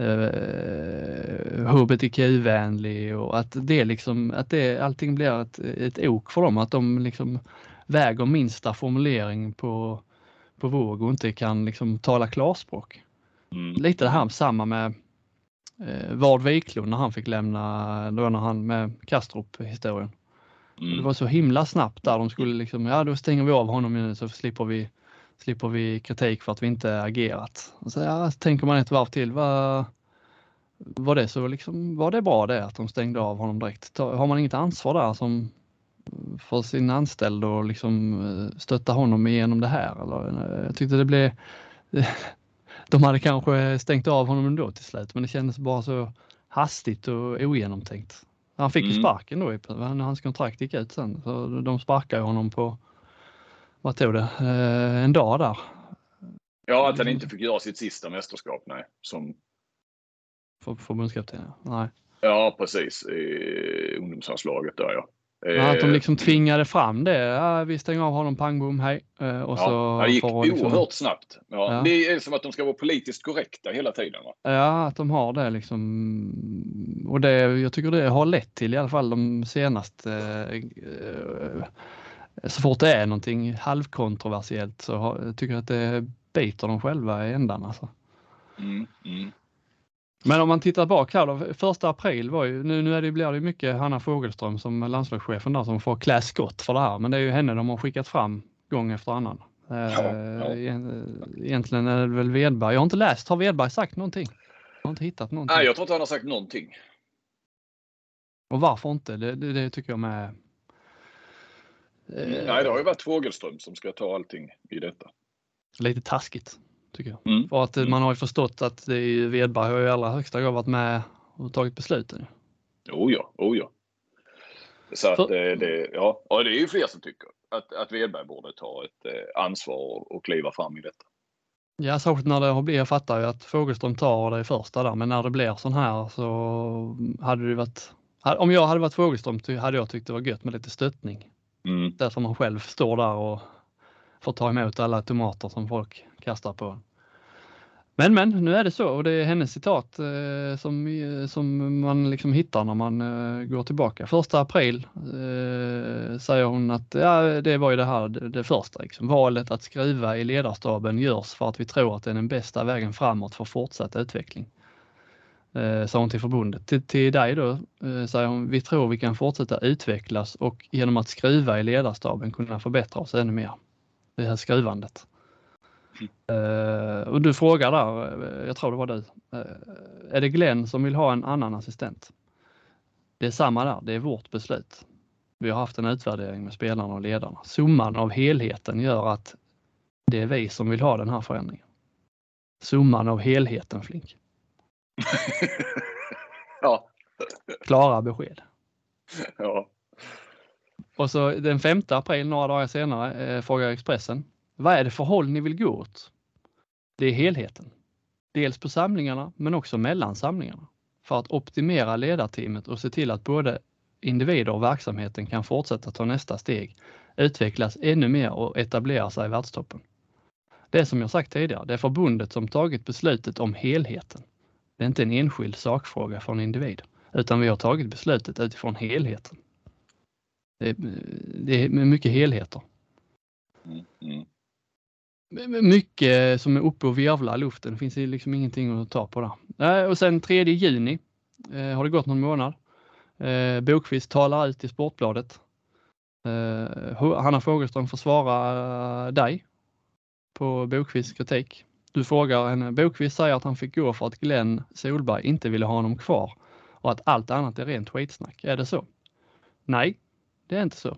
eh, hbtq-vänlig och att det liksom, att det, allting blir ett, ett ok för dem, att de liksom väger minsta formulering på, på våg och inte kan liksom tala klarspråk. Mm. Lite det här samma med eh, Vard Wiklund när han fick lämna, då när han med Kastrup historien. Mm. Det var så himla snabbt där de skulle liksom, ja då stänger vi av honom nu så slipper vi, slipper vi kritik för att vi inte agerat. Så, ja, tänker man ett varv till, var, var, det så liksom, var det bra det att de stängde av honom direkt? Har man inget ansvar där som för sin anställd och liksom eh, stötta honom igenom det här? Eller, eh, jag tyckte det blev <laughs> de hade kanske stängt av honom ändå till slut men det kändes bara så hastigt och ogenomtänkt. Han fick ju Mm. sparken då hans kontrakt gick ut sen. Så de sparkade honom på, vad tog det, eh, en dag där Ja, att han inte fick göra sitt sista mästerskap, nej. Som, för förbundskapten. Nej. ja, precis. I ungdomslandslaget där, ja. Men att de Eh, liksom tvingade fram det. Ja, vi stänger av honom, pang bom, hej. Eh, Och så Ja, det gick liksom- oerhört snabbt. Ja, Ja. Det är som att de ska vara politiskt korrekta hela tiden. Va? Ja, att de har det liksom. Och det, jag tycker det har lett till i alla fall de senaste, eh, så fort det är någonting halvkontroversiellt så har, tycker jag att det biter dem själva i ändan. Alltså. Mm, mm. Men om man tittar bak här då, första april var ju, nu, nu är det, blir det mycket Hanna Fogelström som landslagschefen där som får klä skott för det här, men det är ju henne de har skickat fram gång efter annan. Eh, ja. egent- Egentligen är det väl Wedberg, jag har inte läst, har Wedberg sagt någonting? Jag har inte hittat någonting. Nej, jag tror inte han har sagt någonting. Och varför inte? Det, det, det tycker jag med. Eh, Nej, det har ju varit Fogelström som ska ta allting i detta. Lite taskigt tycker jag. Mm. För att eh, Mm. man har ju förstått att det är ju Wedberg har ju i allra högsta grad varit med och tagit besluten. Oh ja, oh ja. Så att För- det, det, ja, och det är ju fler som tycker att, att Wedberg borde ta ett eh, ansvar och, kliva fram i detta. Ja, särskilt när det har blivit, jag fattar ju att Fogelström tar det första där, men när det blir sån här så hade det varit, om jag hade varit Fogelström hade jag tyckt det var gött med lite stöttning. Mm. Därför man själv står där och får ta emot alla tomater som folk kastar på. Men men, nu är det så och det är hennes citat eh, som, eh, som man liksom hittar när man eh, går tillbaka. Första april eh, säger hon att ja, det var ju det här det, det första. Liksom. Valet att skriva i ledarstaben görs för att vi tror att det är den bästa vägen framåt för fortsatt utveckling. Eh, sa hon till förbundet. Till, till dig då eh, säger hon, vi tror vi kan fortsätta utvecklas och genom att skruva i ledarstaben kunna förbättra oss ännu mer. Det här skruvandet. Eh, och du frågar där, eh, jag tror det var du, eh, är det Glenn som vill ha en annan assistent? Det är samma där, det är vårt beslut. Vi har haft en utvärdering med spelarna och ledarna. Summan av helheten gör att det är vi som vill ha den här förändringen. Summan av helheten Flink. <laughs> ja, Klara besked. ja. Och så den 5 april, några dagar senare, eh, frågar Expressen. Vad är det för håll ni vill gå åt? Det är helheten. Dels på samlingarna men också mellan samlingarna. För att optimera ledarteamet och se till att både individer och verksamheten kan fortsätta ta nästa steg, utvecklas ännu mer och etablera sig i världstoppen. Det är som jag sagt tidigare, det är förbundet som tagit beslutet om helheten. Det är inte en enskild sakfråga för en individ, utan vi har tagit beslutet utifrån helheten. Det är, det är mycket helheter. Mm, mm. Mycket som är uppe och virvlar i luften. Det finns liksom ingenting att ta på där. Eh, Och sen 3 juni eh, har det gått någon månad. Eh, Bokvist talar ut i Sportbladet. Hanna Fogelström får svara dig på Bokvists kritik. Du frågar henne, Bokvist säger att han fick gå för att Glenn Solberg inte ville ha honom kvar och att allt annat är rent skitsnack. Är det så? Nej, det är inte så.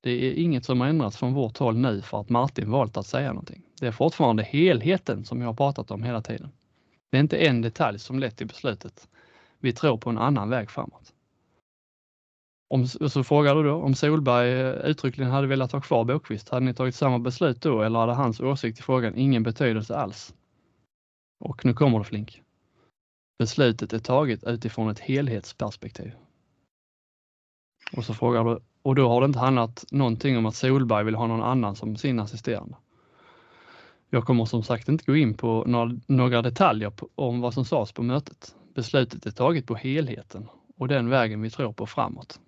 Det är inget som har ändrats från vårt håll nu för att Martin valt att säga någonting. Det är fortfarande helheten som jag har pratat om hela tiden. Det är inte en detalj som lett till beslutet. Vi tror på en annan väg framåt. Om, så frågar du då om Solberg eh, uttryckligen hade velat ha kvar Bokvist, hade ni tagit samma beslut då eller hade hans åsikt i frågan ingen betydelse alls? Och nu kommer det Flink. Beslutet är taget utifrån ett helhetsperspektiv. Och så frågar du, och då har det inte handlat någonting om att Solberg vill ha någon annan som sin assisterande. Jag kommer som sagt inte gå in på några, detaljer om vad som sades på mötet. Beslutet är taget på helheten och den vägen vi tror på framåt.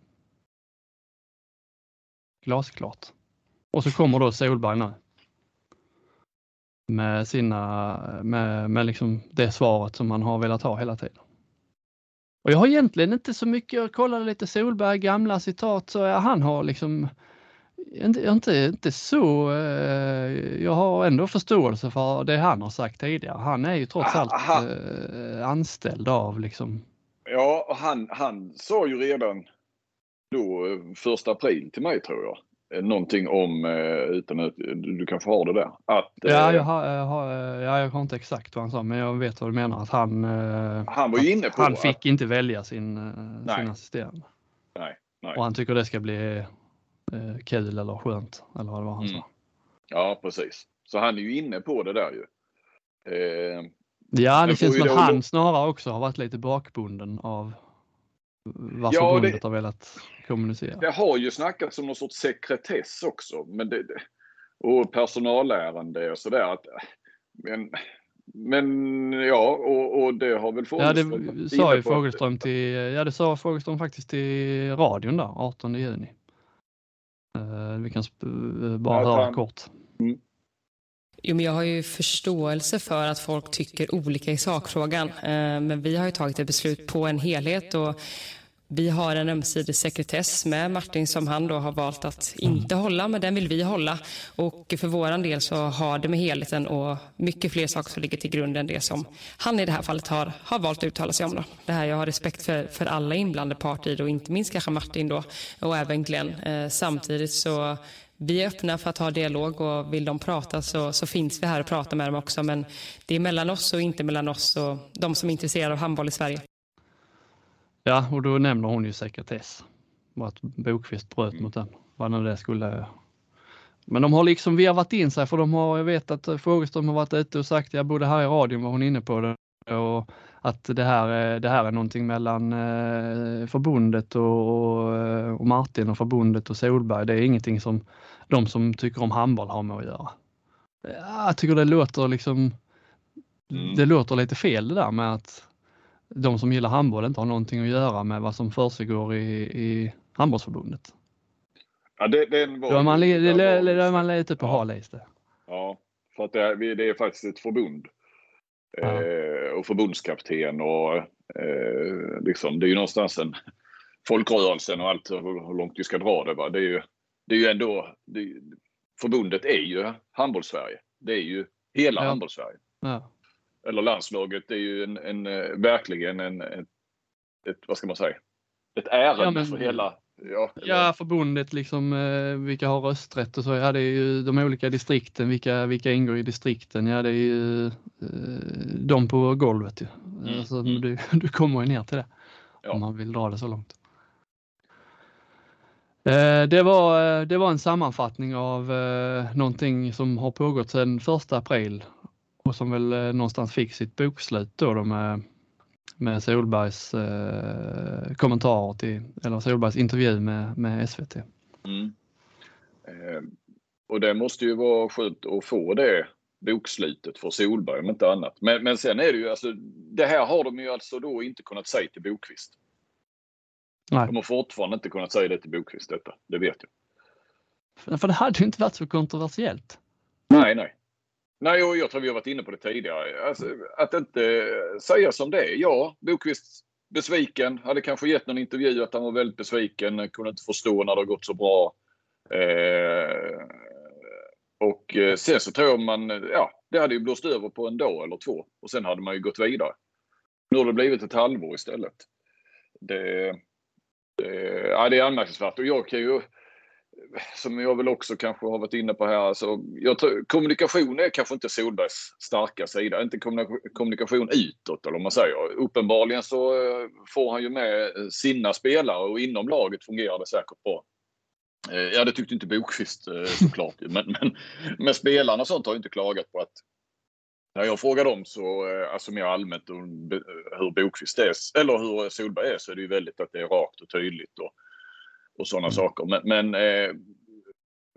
Glasklart. Och så kommer då Solberg nu. Med sina, med, med liksom det svaret som man har velat ha hela tiden. Och jag har egentligen inte så mycket, jag kollade lite Solberg gamla citat, så han har liksom inte, inte, inte så, eh, jag har ändå förståelse för det han har sagt tidigare. Han är ju trots allt Aha. Eh, anställd av liksom. Ja, han, han sa ju redan då första april till mig tror jag. Någonting om, eh, utan att du kanske har det där. Att, ja, jag har, jag har, ja, jag har inte exakt vad han sa men jag vet vad du menar. Att han, han var ju inne på Han fick att, inte välja sin, sin assisterande. Nej, nej. Och han tycker det ska bli eh, kul eller skönt eller vad det var han mm. sa. Ja precis. Så han är ju inne på det där ju. Eh, ja, det känns som att han snarare också har varit lite bakbunden av vad ja, förbundet det, har velat kommunicera. Det har ju snackats om någon sorts sekretess också. Men det, och personalärende och sådär. Men, men ja, och, och det har väl Fogelström Ja, det sa ju Fogelström till, ja det sa Fogelström faktiskt till radion där 18 juni. Eh, vi kan eh, bara höra kort. Mm. Jo, men jag har ju förståelse för att folk tycker olika i sakfrågan. Eh, men vi har ju tagit ett beslut på en helhet och vi har en ömsesidig sekretess med Martin som han då har valt att inte hålla, men den vill vi hålla. Och för vår del så har det med helheten och mycket fler saker som ligger till grund än det som han i det här fallet har, har valt att uttala sig om. Då. Det här, jag har respekt för, för alla inblandade parter och inte minst kanske Martin då och även Glenn. Eh, samtidigt så vi är öppna för att ha dialog och vill de prata så, så finns vi här och pratar med dem också. Men det är mellan oss och inte mellan oss och de som är intresserade av handboll i Sverige. Ja, och då nämner hon ju sekretess. Och att Bokvist bröt mot den. Vad nu det skulle... Men de har liksom vevat in sig för de har, jag vet att Fogelström har varit ute och sagt, jag både här i radion var hon inne på det, och att det här, är, det här är någonting mellan eh, förbundet och, och Martin och förbundet och Solberg. Det är ingenting som de som tycker om handboll har med att göra. Jag tycker det låter liksom, mm. det låter lite fel det där med att de som gillar handboll inte har någonting att göra med vad som försiggår i, i handbollsförbundet. Ja, det, den var, då är man, li, det, är man lite på ja. hal is Ja, för att det är, det är faktiskt ett förbund. Ja. Eh, och förbundskapten och eh, liksom, det är ju någonstans en folkrörelsen och allt hur långt vi ska dra det. Va? Det är ju, det är ju ändå, det, förbundet är ju handbollssverige. Det är ju hela ja. handbollssverige. Ja eller landslaget är ju en, en eh, verkligen en, ett, ett, vad ska man säga, ett ärende ja, men, för hela Ja, ja, förbundet liksom, eh, vilka har rösträtt och så. Ja, det är ju de olika distrikten, vilka, vilka ingår i distrikten. Ja, det är ju eh, de på golvet ju. Mm. Alltså, mm. du, du kommer ju ner till det. Ja. Om man vill dra det så långt. Eh, det var, eh, det var en sammanfattning av eh, någonting som har pågått sedan 1 april och som väl någonstans fick sitt bokslut då, då med, med Solbergs eh, kommentarer till, eller Solbergs intervju med, med SVT. Mm. Eh, och det måste ju vara skönt att få det bokslutet för Solberg om inte annat. Men, men sen är det ju alltså, det här har de ju alltså då inte kunnat säga till Bokvist. Nej. De har fortfarande inte kunnat säga det till Bokvist detta, det vet jag. För, för det hade ju inte varit så kontroversiellt. Nej, nej. Nej, och jag tror vi har varit inne på det tidigare. Alltså, att inte säga som det är. Ja, Bokvist besviken. Hade kanske gett någon intervju att han var väldigt besviken. Kunde inte förstå när det har gått så bra. Eh, och eh, sen så tror jag man, ja, det hade ju blåst över på en dag eller två och sen hade man ju gått vidare. Nu har det blivit ett halvår istället. Det, det, ja, det är anmärkningsvärt och jag kan ju, som jag väl också kanske har varit inne på här, alltså, jag tror, kommunikation är kanske inte Solbergs starka sida. Inte kommunikation utåt eller om man säger. Uppenbarligen så eh, får han ju med sina spelare och inom laget fungerar det säkert bra. Eh, ja, det tyckte inte Bokvist såklart. men, men, men spelarna och sånt har ju inte klagat på att när jag frågar dem så, eh, alltså mer allmänt hur Bokvist är, eller hur Solberg är, så är det ju väldigt att det är rakt och tydligt och, och sådana mm. saker. Men, men eh,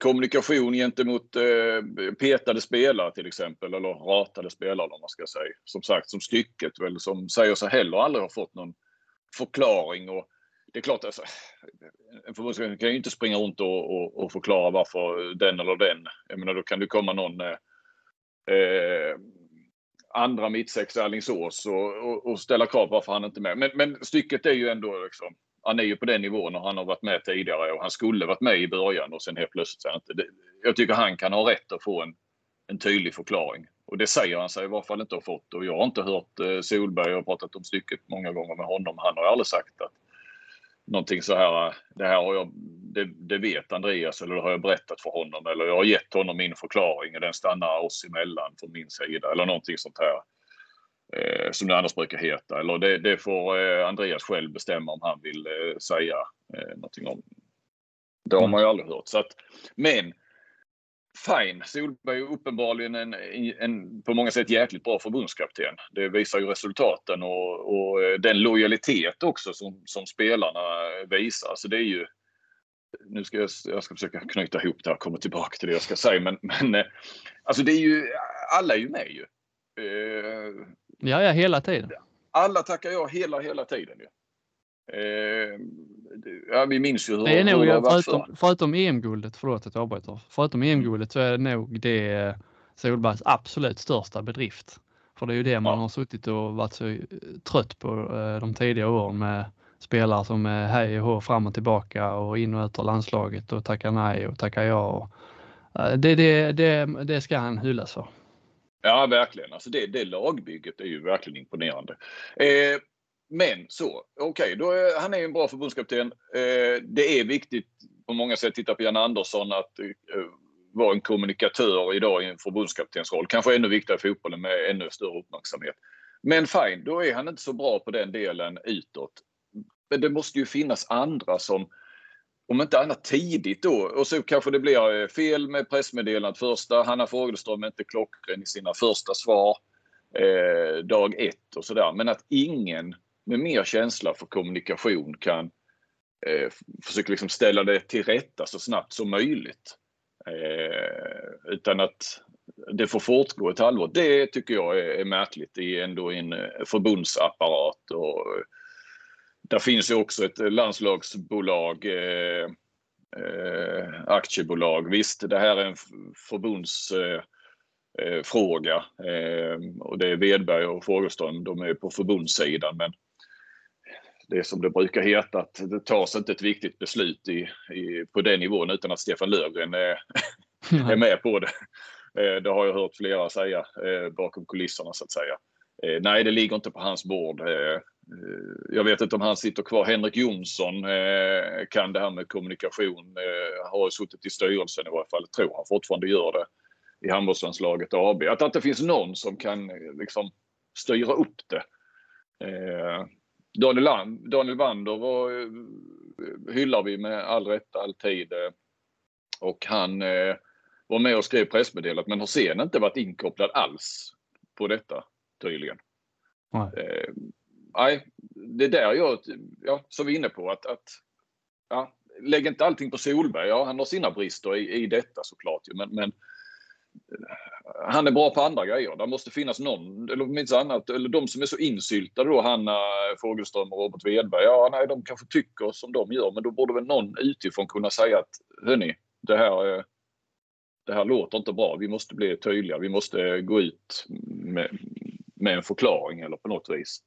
kommunikation gentemot eh, petade spelare till exempel, eller ratade spelare om man ska säga. Som sagt, som stycket väl, som säger sig heller aldrig ha fått någon förklaring. Och det är klart, alltså, en förbundskapten kan ju inte springa runt och, och, och, förklara varför den eller den. Jag menar, då kan det komma någon eh, eh andra mittsexa Alingsås och, och, och, ställa krav på varför han inte är med. Men, men stycket är ju ändå liksom, han är ju på den nivån och han har varit med tidigare och han skulle varit med i början och sen helt plötsligt så inte. Det, jag tycker han kan ha rätt att få en, en tydlig förklaring. Och det säger han sig i varje fall inte ha fått. Och jag har inte hört eh, Solberg, jag har pratat om stycket många gånger med honom, han har aldrig sagt att någonting så här, det här har jag, det, det, vet Andreas eller det har jag berättat för honom eller jag har gett honom min förklaring och den stannar oss emellan från min sida eller någonting sånt här. Eh, som det annars brukar heta. Eller det, det får eh, Andreas själv bestämma om han vill eh, säga eh, någonting om. Det har man ju aldrig hört. Så att, men fine, Solberg är uppenbarligen en, en, på många sätt jäkligt bra förbundskapten. Det visar ju resultaten och, och eh, den lojalitet också som, som spelarna visar. Så det är ju, nu ska jag, jag ska försöka knyta ihop det här och komma tillbaka till det jag ska säga. Men, men eh, alltså det är ju, alla är ju med ju. Eh, ja, ja, hela tiden. Alla tackar jag hela, hela tiden. Ju. Eh, ja, vi minns ju hur det är nog, det förutom, förutom EM-guldet, förlåt att jag avbryter, förutom EM-guldet så är det nog det eh, Solbergs absolut största bedrift. För det är ju det man ja. har suttit och varit så trött på eh, de tidigare åren med spelare som är hej och hå fram och tillbaka och in och ut ur landslaget och tackar nej och tackar ja. Och, det, det, det, det ska han hyllas för. Ja, verkligen. Alltså det, det lagbygget är ju verkligen imponerande. Eh, men så, okej, okay, han är en bra förbundskapten. Eh, det är viktigt på många sätt, titta på Jan Andersson, att eh, vara en kommunikatör idag i en förbundskaptensroll. Kanske ännu viktigare i fotbollen med ännu större uppmärksamhet. Men fine, då är han inte så bra på den delen utåt. Men det måste ju finnas andra som, om inte annat tidigt då, och så kanske det blir eh, fel med pressmeddelandet första. Hanna Fogelström är inte klockren i sina första svar eh, dag ett och sådär. Men att ingen med mer känsla för kommunikation kan eh, försöka liksom ställa det till rätta så snabbt som möjligt. Eh, utan att det får fortgå ett halvår. Det tycker jag är, är märkligt i ändå en eh, förbundsapparat. Och, eh, där finns ju också ett landslagsbolag, eh, eh, aktiebolag. Visst, det här är en förbundsfråga eh, eh, och det är Wedberg och Fogelström, de är på förbundssidan. Men det är som det brukar heta att det tas inte ett viktigt beslut i, i på den nivån utan att Stefan Löfgren är, är med på det. Eh, det har jag hört flera säga eh, bakom kulisserna så att säga. Eh, nej, det ligger inte på hans bord. Jag vet inte om han sitter kvar. Henrik Jonsson kan det här med kommunikation. Har suttit i styrelsen i varje fall. Tror han fortfarande gör det i handbollslandslaget AB. Att det inte finns någon som kan liksom styra upp det. Daniel, Daniel Wander var, eh, hyllar vi med all rätt alltid. Eh, och han eh, var med och skrev pressmeddelandet men har sen inte varit inkopplad alls på detta tydligen. Nej. Eh, nej, det är där jag, ja, som vi är inne på att, att ja, lägg inte allting på Solberg. Ja, han har sina brister i, i detta såklart. Men, men han är bra på andra grejer. Det måste finnas någon, eller om annat, eller de som är så insyltade då, Hanna Fogelström och Robert Wedberg. Ja, nej, de kanske tycker som de gör, men då borde väl någon utifrån kunna säga att hörni, det här, det här låter inte bra. Vi måste bli tydliga. Vi måste gå ut med, med en förklaring eller på något vis.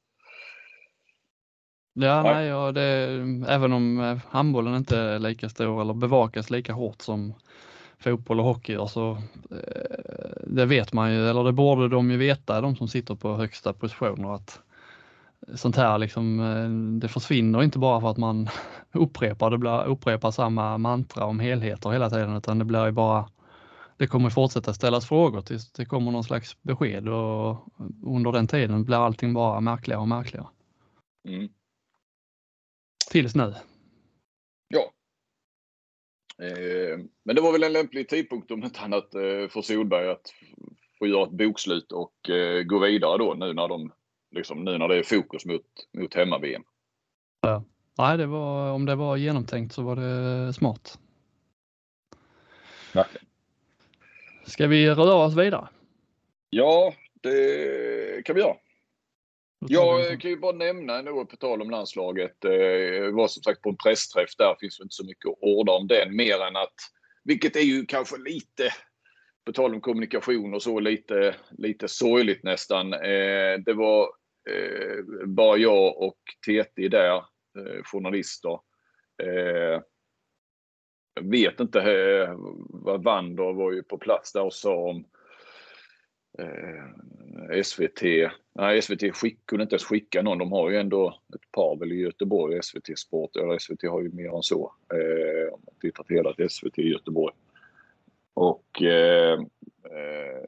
Ja, nej, ja, det, även om eh, handbollen inte är lika stor eller bevakas lika hårt som fotboll och hockey gör så eh, det vet man ju, eller det borde de ju veta, de som sitter på högsta positioner att sånt här liksom, eh, det försvinner inte bara för att man <laughs> upprepar, det blir, upprepar samma mantra om helheter hela tiden utan det blir ju bara det kommer fortsätta ställas frågor tills det kommer någon slags besked och under den tiden blir allting bara märkligare och märkligare. Mm. Tills nu. Ja. Eh, men det var väl en lämplig tidpunkt om inte annat eh, för Solberg att få göra ett bokslut och eh, gå vidare då nu när de liksom nu när det är fokus mot, mot hemma-VM. Ja. Nej, det var, om det var genomtänkt så var det smart. Verkligen. Ska vi röra oss vidare? Ja, det kan vi göra. Jag kan ju bara nämna ändå på tal om landslaget. Eh, Jag var som sagt på en pressträff där. finns inte så mycket att orda om den mer än att, vilket är ju kanske lite, på tal om kommunikation och så, lite, lite sorgligt nästan. Eh, Det var eh, bara jag och TT där, eh, journalister. Eh, Jag vet inte eh, vad Wander var ju på plats där och sa om eh, SVT. Nej, SVT skick, kunde inte ens skicka någon. De har ju ändå ett par väl i Göteborg, SVT Sport. Eller SVT har ju mer än så. Eh, om man tittar på hela SVT i Göteborg. Och eh, eh,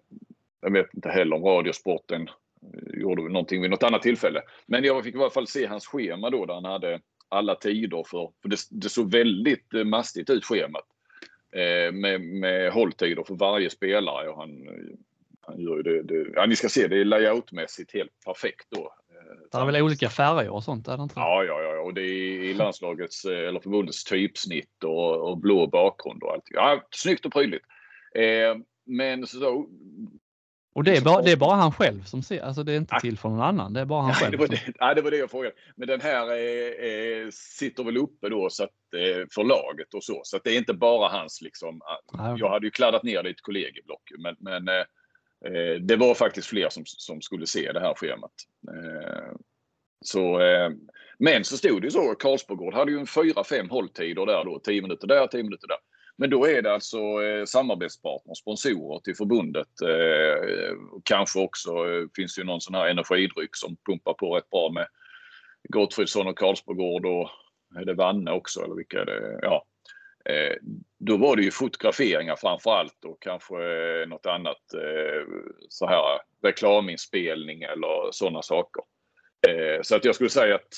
jag vet inte heller om Radiosporten eh, gjorde någonting vid något annat tillfälle. Men jag fick i alla fall se hans schema då där han hade alla tider för, för det, det såg väldigt eh, mastigt ut schemat. Eh, med, med hålltider för varje spelare och han gör det, det, ja ni ska se det är layoutmässigt helt perfekt då. Eh, Det är väl olika färger och sånt, är det inte? Ja, ja, ja, och det är i landslagets eh, eller förbundets typsnitt och, och blå bakgrund och allt. Ja, snyggt och prydligt. Eh, men så, Och det är, bara, det är bara han själv som ser, alltså det är inte till för någon annan, det är bara han Nej, själv. det, var det, nej, det var det jag frågade. Men den här eh, eh, sitter väl uppe då så att, eh, för laget och så. Så det är inte bara hans liksom. ah, Nej. Jag hade ju kladdat ner det i ett kollegieblock. Men, men eh, Eh, det var faktiskt fler som, som skulle se det här schemat. Eh, så, eh, men så stod det ju så. Karlsborgård hade ju en 4-5 hålltider där då. 10 minuter där, 10 minuter där. Men då är det alltså eh, samarbetspartner, sponsorer till förbundet. Eh, kanske också eh, finns det ju någon sån här energidryck som pumpar på rätt bra med Gottfridsson och Karlsborgård och är det Vanne också eller vilka är det? Ja. Eh, då var det ju fotograferingar framför allt och kanske eh, något annat eh, så här reklaminspelning eller sådana saker. Eh, så att jag skulle säga att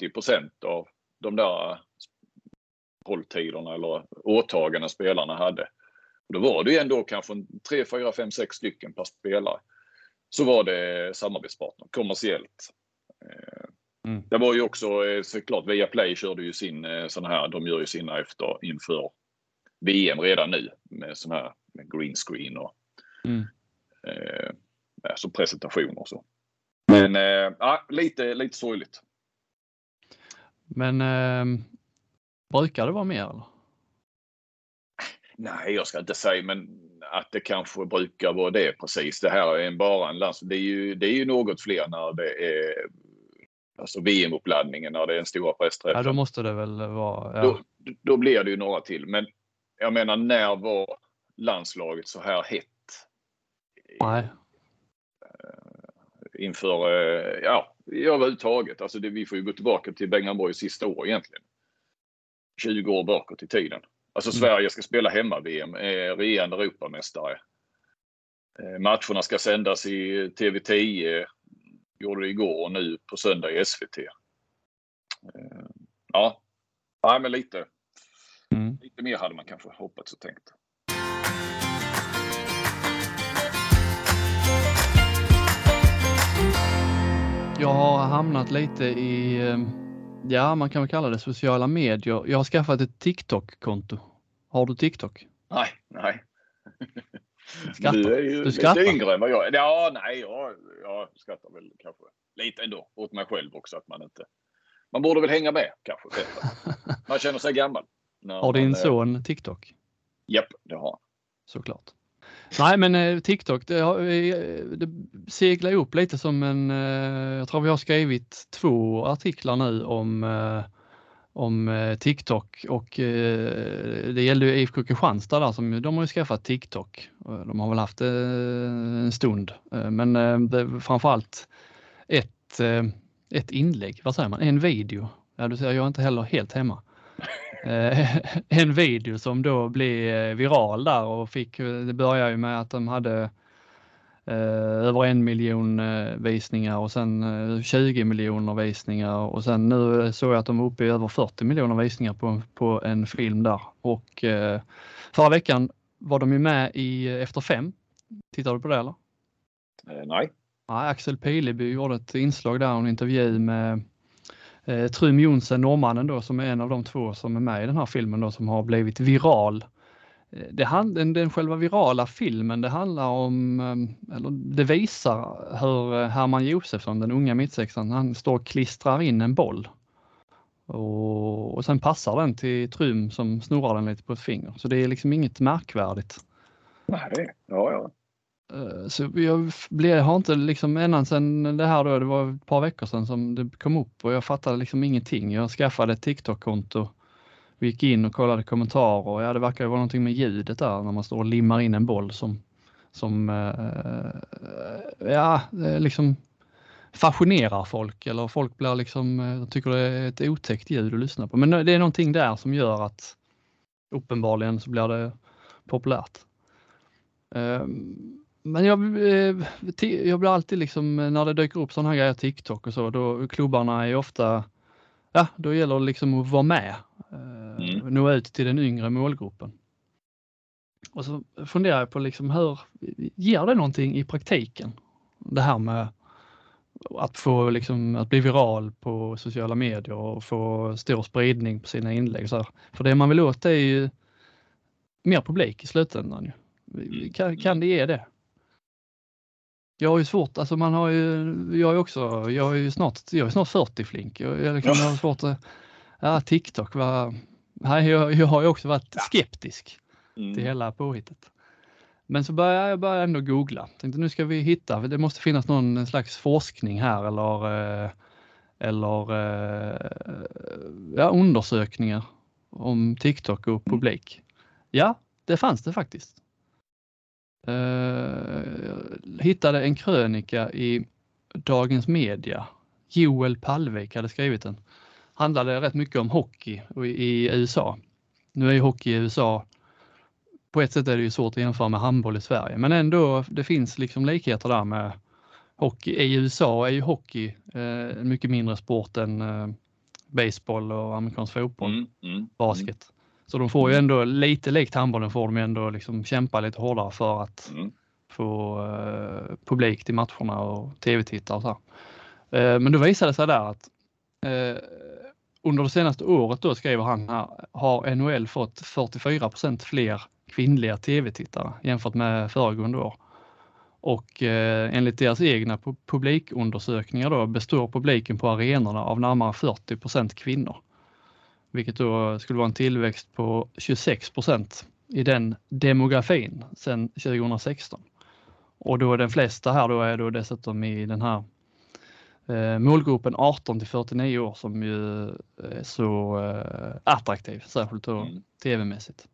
70% av de där hålltiderna eller åtaganden spelarna hade. Då var det ju ändå kanske 3, 4, 5, 6 stycken per spelare. Så var det samarbetspartner kommersiellt. Eh, Mm. Det var ju också eh, såklart Viaplay körde ju sin eh, sån här, de gör ju sina efter inför VM redan nu med sån här med green screen och Mm. eh, alltså presentationer och så. Men eh, ja, lite, lite sorgligt. Men eh, brukar det vara mer eller? Nej, jag ska inte säga, men att det kanske brukar vara det precis. Det här är en, bara en lands... Det är, ju, det är ju något fler när det är alltså VM-uppladdningen, när det är en stora Ja, pressträffen. då måste det väl vara, ja. då, då blir det ju några till. Men jag menar, när var landslaget så här hett? Nej. Inför, eh, ja, överhuvudtaget. Alltså det, vi får ju gå tillbaka till Benganborgs sista år egentligen. 20 år bakåt i tiden. Alltså Mm. Sverige ska spela hemma-VM, är regerande Europamästare. Eh, Matcherna ska sändas i TV10, gjorde det igår och nu på söndag i SVT. Eh, Ja, ja men lite, Mm. lite mer hade man kanske hoppats och tänkt. Jag har hamnat lite i, eh, ja man kan väl kalla det sociala medier. Jag har skaffat ett TikTok-konto. Har du TikTok? Nej, nej. <laughs> Skrattar. Du är ju Du skrattar. lite yngre än vad jag är. Ja, nej, jag, jag skrattar väl kanske lite ändå åt mig själv också att man inte... Man borde väl hänga med kanske. <laughs> Man känner sig gammal. Har din eh, son TikTok? Japp, det har han. Såklart. Nej, men eh, TikTok, det, har- eh, det seglar upp lite som en, jag tror vi har skrivit två artiklar nu om, om eh, TikTok och eh, det gällde ju IFK Kristianstad där som de har ju skaffat TikTok. Och De har väl haft en stund, Eh, men eh, det framförallt ett, eh, ett inlägg, vad säger man, en video. Ja, du ser, jag är inte heller helt hemma. <laughs> Eh, <laughs> en video som då blev eh, viral där och fick, det började ju med att de hade eh, över en miljon eh, visningar och sen eh, 20 miljoner visningar och sen nu såg jag att de är uppe i över 40 miljoner visningar på, på en film där och eh, förra veckan var de ju med i eh, Efter fem. Tittar du på det eller? Eh, nej. Ja, Axel Pileby gjorde ett inslag där och en intervju med eh, Trym Jonsen, norrmannen då, som är en av de två som är med i den här filmen då, som har blivit viral. Det hand, den, den själva virala filmen, det handlar om, eh, eller det visar hur eh, Herman Josefsson, den unga mittsexan, han står och klistrar in en boll. Och, och sen passar den till Trym som snurrar den lite på ett finger. Så det är liksom inget märkvärdigt. Nej. Ja, ja. Eh, Så jag blev, har inte liksom ända sedan det här då, det var ett par veckor sedan som det kom upp och jag fattade liksom ingenting. Jag skaffade ett TikTok-konto, vi gick in och kollade kommentarer och ja, det verkar ju vara någonting med ljudet där när man står och limmar in en boll som, som eh, ja, liksom fascinerar folk eller folk blir liksom, eh, tycker det är ett otäckt ljud att lyssna på. Men det är någonting där som gör att uppenbarligen så blir det populärt. Ehm, men jag, eh, jag blir alltid liksom, när det dyker upp sådana här grejer, TikTok och så, då klubbarna är ju ofta, ja, då gäller det liksom att vara med, eh, Mm. nå ut till den yngre målgruppen. Och så funderar jag på liksom hur, ger det någonting i praktiken? Det här med att få liksom, att bli viral på sociala medier och få stor spridning på sina inlägg. Så här. För det man vill åt är ju mer publik i slutändan. Ju. Kan, kan det ge det? Jag har ju svårt, alltså man har ju, jag är också, jag är ju snart, jag är snart 40 flink. Jag, jag, liksom, Ja. jag har svårt att, ja TikTok var, nej, jag, jag har ju också varit skeptisk Mm. till hela påhittet. Men så började jag började ändå googla. Tänkte nu ska vi hitta, för det måste finnas någon slags forskning här eller, eh, eller eh, ja, undersökningar om TikTok och publik. Ja, det fanns det faktiskt. Eh, Jag hittade en krönika i Dagens Media. Joel Pallvik hade skrivit den. Handlade rätt mycket om hockey i, USA. Nu är ju hockey i USA på ett sätt är det ju svårt att jämföra med handboll i Sverige, men ändå det finns liksom likheter där med hockey. I USA är ju hockey eh, en mycket mindre sport än eh, baseball och amerikansk fotboll, Mm. Mm. basket. Så de får ju ändå lite likt handbollen får de ju ändå liksom kämpa lite hårdare för att Mm. få eh, publik till matcherna och tv-tittare och så. Eh, men då visade det sig där att eh, under det senaste året då skriver han här, har NHL fått 44% fler kvinnliga tv-tittare jämfört med föregående år. Och eh, enligt deras egna pu- publikundersökningar då består publiken på arenorna av närmare 40% kvinnor. Vilket då skulle vara en tillväxt på 26% i den demografin sedan 2016. Och då är den flesta här då är då dessutom i den här eh, målgruppen 18 till 49 år som ju är så eh, attraktiv, särskilt då Mm. tv-mässigt.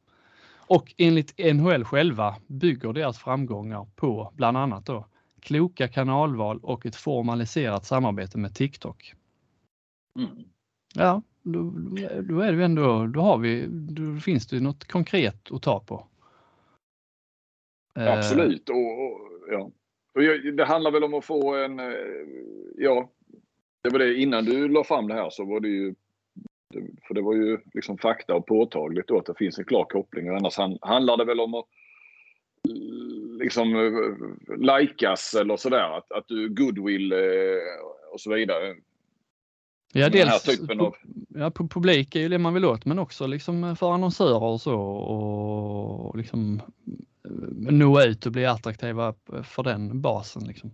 Och enligt NHL själva bygger deras framgångar på bland annat då kloka kanalval och ett formaliserat samarbete med TikTok. Mm. Ja, då, då är det ändå, då har vi, då finns det något konkret att ta på. Eh. Absolut. Och, och, ja. och jag, det handlar väl om att få en... Eh, ja, det var det innan du la fram det här så var det ju... För det var ju liksom fakta och påtagligt då att det finns en klar koppling. Och annars handlar det väl om att eh, liksom likas eller sådär. Att, att du goodwill och så vidare. Ja, Den här dels typen av... ja, pu- publik är ju det man vill åt, men också liksom för annonsörer och så och liksom eh, nå ut och bli attraktiva för den basen. Liksom.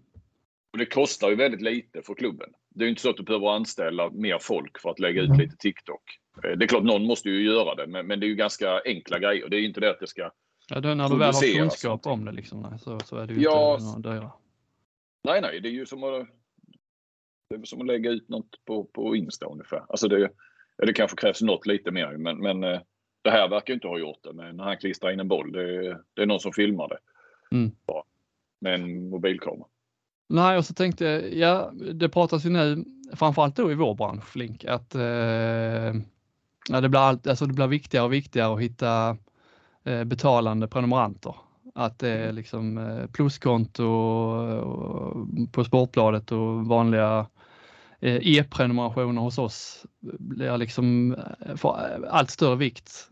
Och det kostar ju väldigt lite för klubben. Det är ju inte så att du behöver anställa mer folk för att lägga ut Mm. lite TikTok. Eh, Det är klart någon måste ju göra det, men, men det är ju ganska enkla grejer. Det är ju inte det att det ska Ja, då, när du väl har kunskap om det liksom, så, så är det ju Ja, inte några dyra. Nej, nej, det är ju som att, det är som att lägga ut något på, på Insta ungefär. Alltså det, det kanske krävs något lite mer men, men eh, det här verkar inte ha gjort det. Men när han klistrar in en boll, det, det är någon som filmar det. Mm. Bara, med en mobilkamera. Nej, och så tänkte jag, ja, det pratas ju nu, framförallt då i vår bransch, Flink, att eh, ja, det, blir allt, alltså det blir viktigare och viktigare att hitta eh, betalande prenumeranter. Att det är liksom eh, pluskonto och, på Sportbladet och vanliga Eh, e-prenumerationer hos oss blir liksom eh, får eh, allt större vikt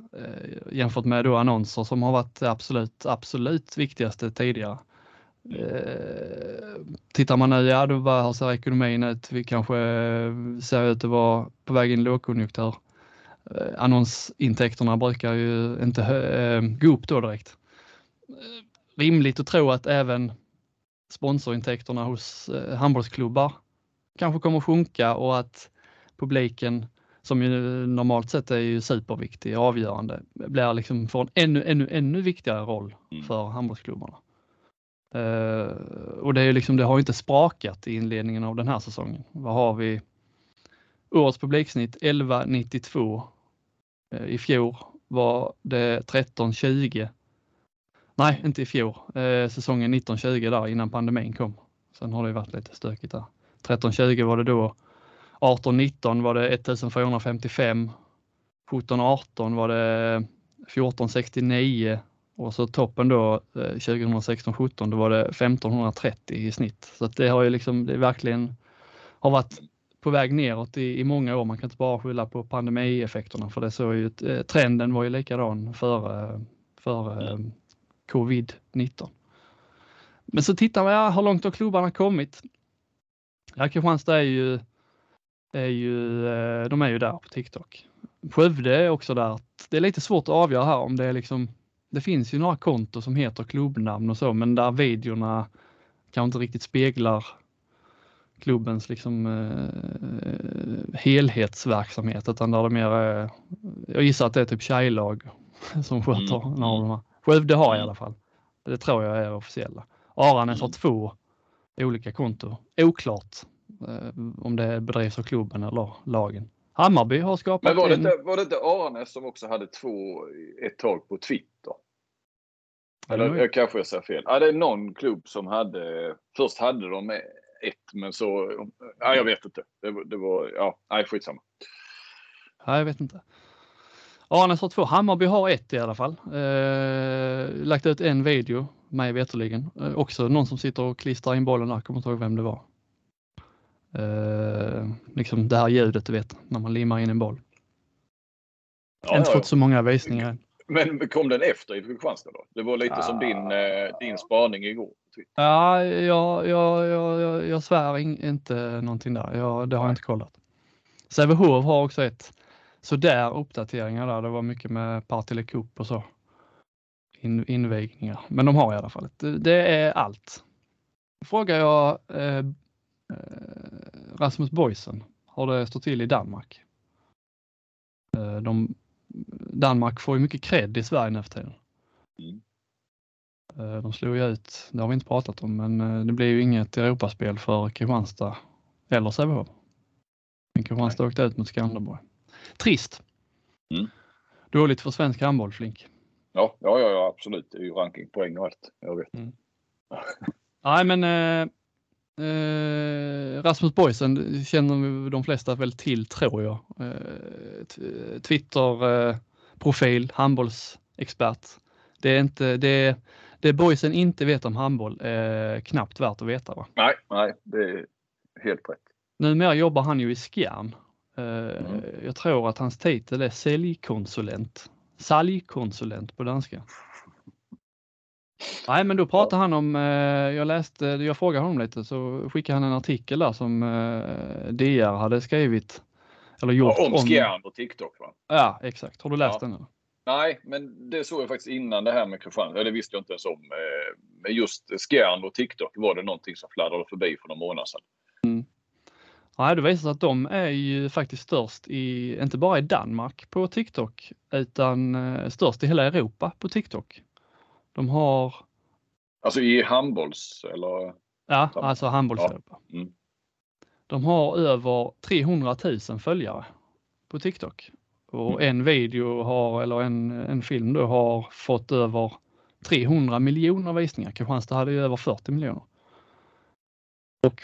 jämfört med då annonser som har varit det absolut, absolut viktigaste tidigare. Eh, tittar man nu, ja då var, hur ser ekonomin ut? Vi kanske ser ut att vara på väg in i lågkonjunktur. Eh, annonsintäkterna brukar ju inte eh, gå upp då direkt. Eh, rimligt att tro att även sponsorintäkterna hos handbollsklubbar kanske kommer sjunka och att publiken som ju normalt sett är ju superviktig och avgörande, blir liksom får en ännu, ännu, ännu viktigare roll Mm. för handbollsklubbarna. Eh, och det är liksom, det har inte sprakat i inledningen av den här säsongen. Vad har vi? Årets publiksnitt 11,92. Eh, I fjol var det 13,20. Nej, inte i fjol. Eh, säsongen 1920 där innan pandemin kom. Sen har det varit lite stökigt där. 13,20 var det då. 18-19 var det 1455. 17-18 var det 1469 och så toppen då eh, 2016-17 då var det 1530 i snitt. Så det har ju liksom, det verkligen har varit på väg neråt i, i många år. Man kan inte bara skylla på pandemieffekterna för det så är ju, eh, trenden var ju likadan före, före eh, covid-19. Men så tittar man, ja, hur långt har klubbarna kommit? Ja, Kristianstad är ju, är ju, eh, de är ju där på TikTok. Skövde är också där. Det är lite svårt att avgöra här om det är liksom, det finns ju några konton som heter klubbnamn och så, men där videorna kanske inte riktigt speglar klubbens liksom eh, helhetsverksamhet utan där det mer är, jag gissar att det är typ tjejlag som sköter Mm. några av de här. Skövde har i alla fall. Det tror jag är officiella. Aranäs har Mm. två olika konton. Oklart eh, om det bedrivs av klubben eller lagen. Hammarby har skapat Men var det, en... inte, var det inte Aranäs som också hade två ett tag på Twitter? Eller jag kanske jag säger fel. Ja, det är någon klubb som hade, först hade de ett men så, ja jag vet inte. Det, var- det var, ja, nej skitsamma. Ja, jag vet inte. Arnes har två, Hammarby har ett i alla fall. Eh, lagt ut en video, mig veterligen. Eh, också någon som sitter och klistrar in bollen där, kommer inte ihåg vem det var. Eh, liksom det här ljudet du vet, när man limmar in en boll. Ja, inte ja, fått så många visningar än. Men kom den efter i Kristianstad då? Det var lite som din, eh, din spaning igår. Twitter. Ja, jag, jag, jag, jag, jag svär in, inte någonting där. Jag, det har jag inte kollat. Sävehof har också ett sådär uppdateringar där. Det var mycket med Partille Cup och så. In, invigningar. Men de har i alla fall. Det, är allt. Frågar jag eh, eh, Rasmus Boysen, har det stått till i Danmark? Eh, de, Danmark får ju mycket cred i Sverige nu för tiden. Mm. Eh, De slog ju ut, det har vi inte pratat om, men det blev ju inget Europaspel för Kristianstad eller Sävehof. Men Kristianstad åkte ut mot Skanderborg. Trist. Mm. Dåligt för svensk handboll, Flink. Ja, ja, ja, absolut. Det är ju rankingpoäng och allt. Jag vet. Nej, men eh, eh, Rasmus Boysen känner de flesta väl till, tror jag. Eh, t- Twitter-profil, handbollsexpert. Det är inte, det, det Boysen inte vet om handboll är knappt värt att veta. Va? Nej, nej, det är helt rätt. Numera jobbar han ju i Skjern. Eh, Mm. Jag tror att hans titel är säljkonsulent. Säljkonsulent på danska. Nej, men då pratar han om, eh, jag läste, jag frågade honom lite så skickade han en artikel där som eh, DR hade skrivit. Eller gjort Ja, om Skjern och TikTok va? Ja, exakt. Har du läst Ja. den? Eller? Nej, men det såg jag faktiskt innan det här med Kristianstad. Det visste jag inte ens om. Eh, Men just Skjern och TikTok var det någonting som fladdrade förbi för några månader sedan. Nej, det visar sig att de är ju faktiskt störst i, inte bara i Danmark på TikTok, utan eh, störst i hela Europa på TikTok. De har, Alltså i handbolls eller? ja, alltså handbolls-Europa. Mm. De har över 300 000 följare på TikTok. Och Mm. en video har, eller en, en film då har fått över 300 miljoner visningar. Kristianstad hade ju över 40 miljoner. Och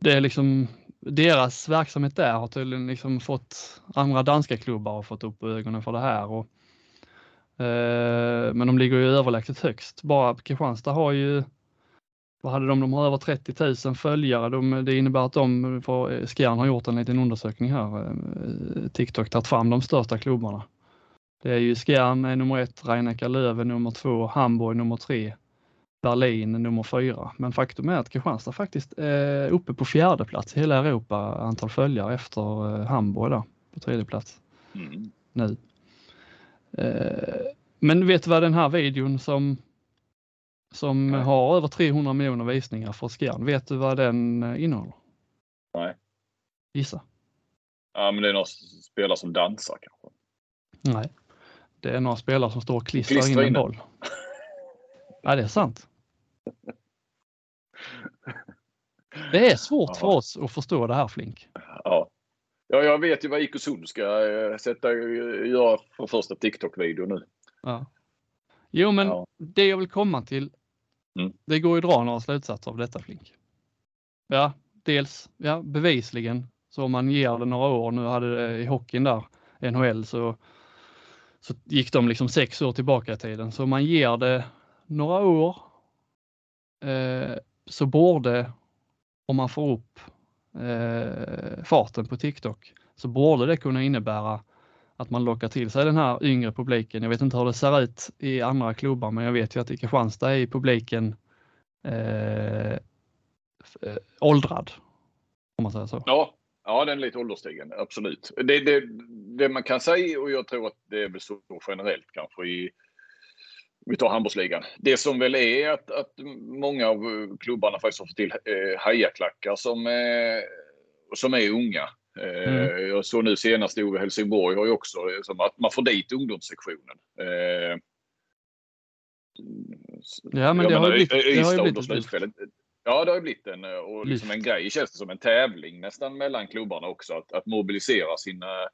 det är liksom deras verksamhet där har tydligen liksom fått andra danska klubbar har fått upp ögonen för det här. Och, eh, men de ligger ju överlägset högst. Bara Kristianstad har ju vad hade de? De har över 30 000 följare. De, det innebär att de, för Skjern har gjort en liten undersökning här, eh, TikTok tagit fram de största klubbarna. Det är ju Skjern är nummer ett, Rhein Löven nummer två, Hamburg nummer tre, Berlin nummer fyra. Men faktum är att Kristianstad faktiskt är uppe på fjärde plats i hela Europa antal följare efter eh, Hamburg där på tredje plats Mm. nu. Eh, Men vet du vad den här videon som som Nej. har över 300 miljoner visningar för Skjern, vet du vad den eh, innehåller? Nej. Gissa? Ja, men det är några spelare som dansar kanske. Nej. Det är några spelare som står och klistrar Klistrar in en in boll. Ja, det är sant. Det är svårt för Ja. oss att förstå det här Flink. Ja. Ja, jag vet ju vad IK Sund ska eh, sätta, göra för första TikTok-video nu. Ja. Jo, men Ja. det jag vill komma till, Mm. det går ju att dra några slutsatser av detta Flink. Ja, dels, ja bevisligen, så om man ger det några år, nu hade det i hockeyn där, NHL, så, så gick de liksom sex år tillbaka i tiden. Så man ger det några år eh, Eh, så borde, om man får upp eh, farten på TikTok, så borde det kunna innebära att man lockar till sig den här yngre publiken. Jag vet inte hur det ser ut i andra klubbar, men jag vet ju att i Kristianstad är publiken eh, eh, åldrad. Om man säger så. Ja, ja den är lite ålderstigen, absolut. Det, det, det man kan säga, och jag tror att det är väl så generellt kanske i vi tar handbollsligan. Det som väl är att, att många av klubbarna faktiskt har fått till eh, hajaklackar som, eh, som är unga. Eh, Mm. Jag såg nu senast i Helsingborg har ju också eh, att man får dit ungdomssektionen. Eh, Ja, men det har blivit- det har ju blivit slutspelet. Ja, det har ju blivit en, och liksom en grej känns det som en tävling nästan mellan klubbarna också. Att, att mobilisera sina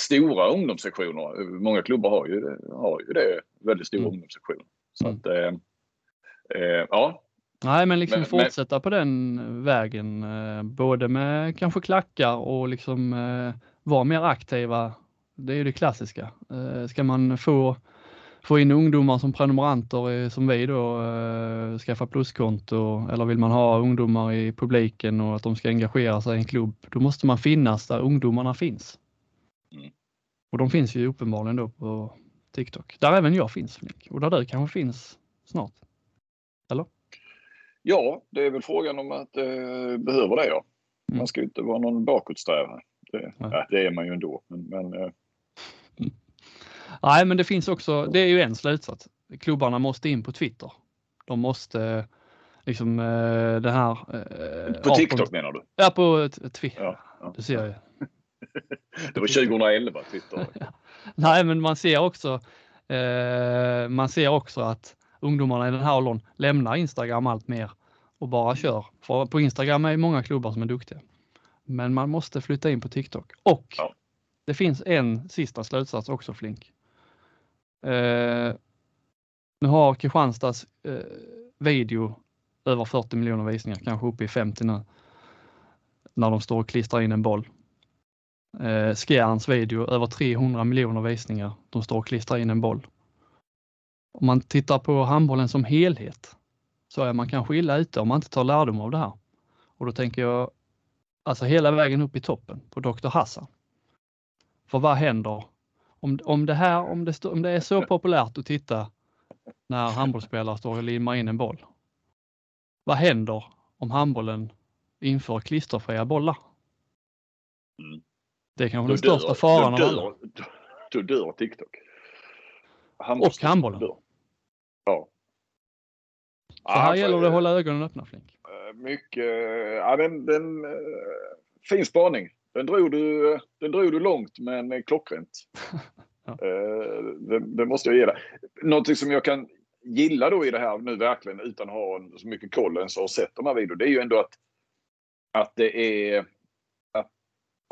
stora ungdomssektioner. Många klubbar har ju det, har ju det väldigt stora Mm. ungdomssektioner. Så Mm. att, eh, eh, ja. Nej, men liksom Men- men- fortsätta på den vägen, eh, både med kanske klackar och liksom eh, vara mer aktiva. Det är ju det klassiska. Eh, ska man få, få in ungdomar som prenumeranter eh, som vi då, eh, skaffa pluskonto eller vill man ha ungdomar i publiken och att de ska engagera sig i en klubb, då måste man finnas där ungdomarna finns. Mm. Och de finns ju uppenbarligen då på TikTok, där även jag finns Flink, och där du kanske finns snart. ja, det är väl frågan om att eh, behöver det ja. Mm. Man ska ju inte vara någon bakåtsträvare. Det, ja, det är man ju ändå. Men, men eh, <laughs> Nej, men det finns också, det är ju en slutsats. Klubbarna måste in på Twitter. De måste eh, liksom eh, det här. eh, på 18 TikTok menar du? Ja, på Twitter. Ja, ja. Du ser ju. <laughs> Det var 2011 Twitter. <laughs> Nej, men man ser också. Eh, man ser också att ungdomarna i den här åldern lämnar Instagram allt mer och bara kör. För på Instagram är det många klubbar som är duktiga. Men man måste flytta in på TikTok och Ja. det finns en sista slutsats också Flink. Eh, nu har Kristianstads eh, video över 40 miljoner visningar, kanske uppe i 50 nu. När de står och klistrar in en boll. Eh, Skjärns video över 300 miljoner visningar. De står och klistrar in en boll. Om man tittar på handbollen som helhet så är man kanske illa ute om man inte tar lärdom av det här. Och då tänker jag alltså hela vägen upp i toppen på Dr. Hassan. För vad händer om, om, det här, om, det stå, om det är så populärt att titta när handbollsspelare står och limmar in en boll? Vad händer om handbollen inför klisterfria bollar? Mm. Det är kanske den största dör- faran då av alla. dör, då dör TikTok. Och handbollen. dör. Ja. Så här gäller det att hålla ögonen öppna Flink. Eh, Mycket, ja den, den, eh, fin spaning. Den drog du, den drog du långt men eh, klockrent. <laughs> Ja. Eh, det, det måste jag ge dig. Någonting som jag kan gillar då i det här nu verkligen utan att ha så mycket koll ens har sett de här videorna, det är ju ändå att, att det är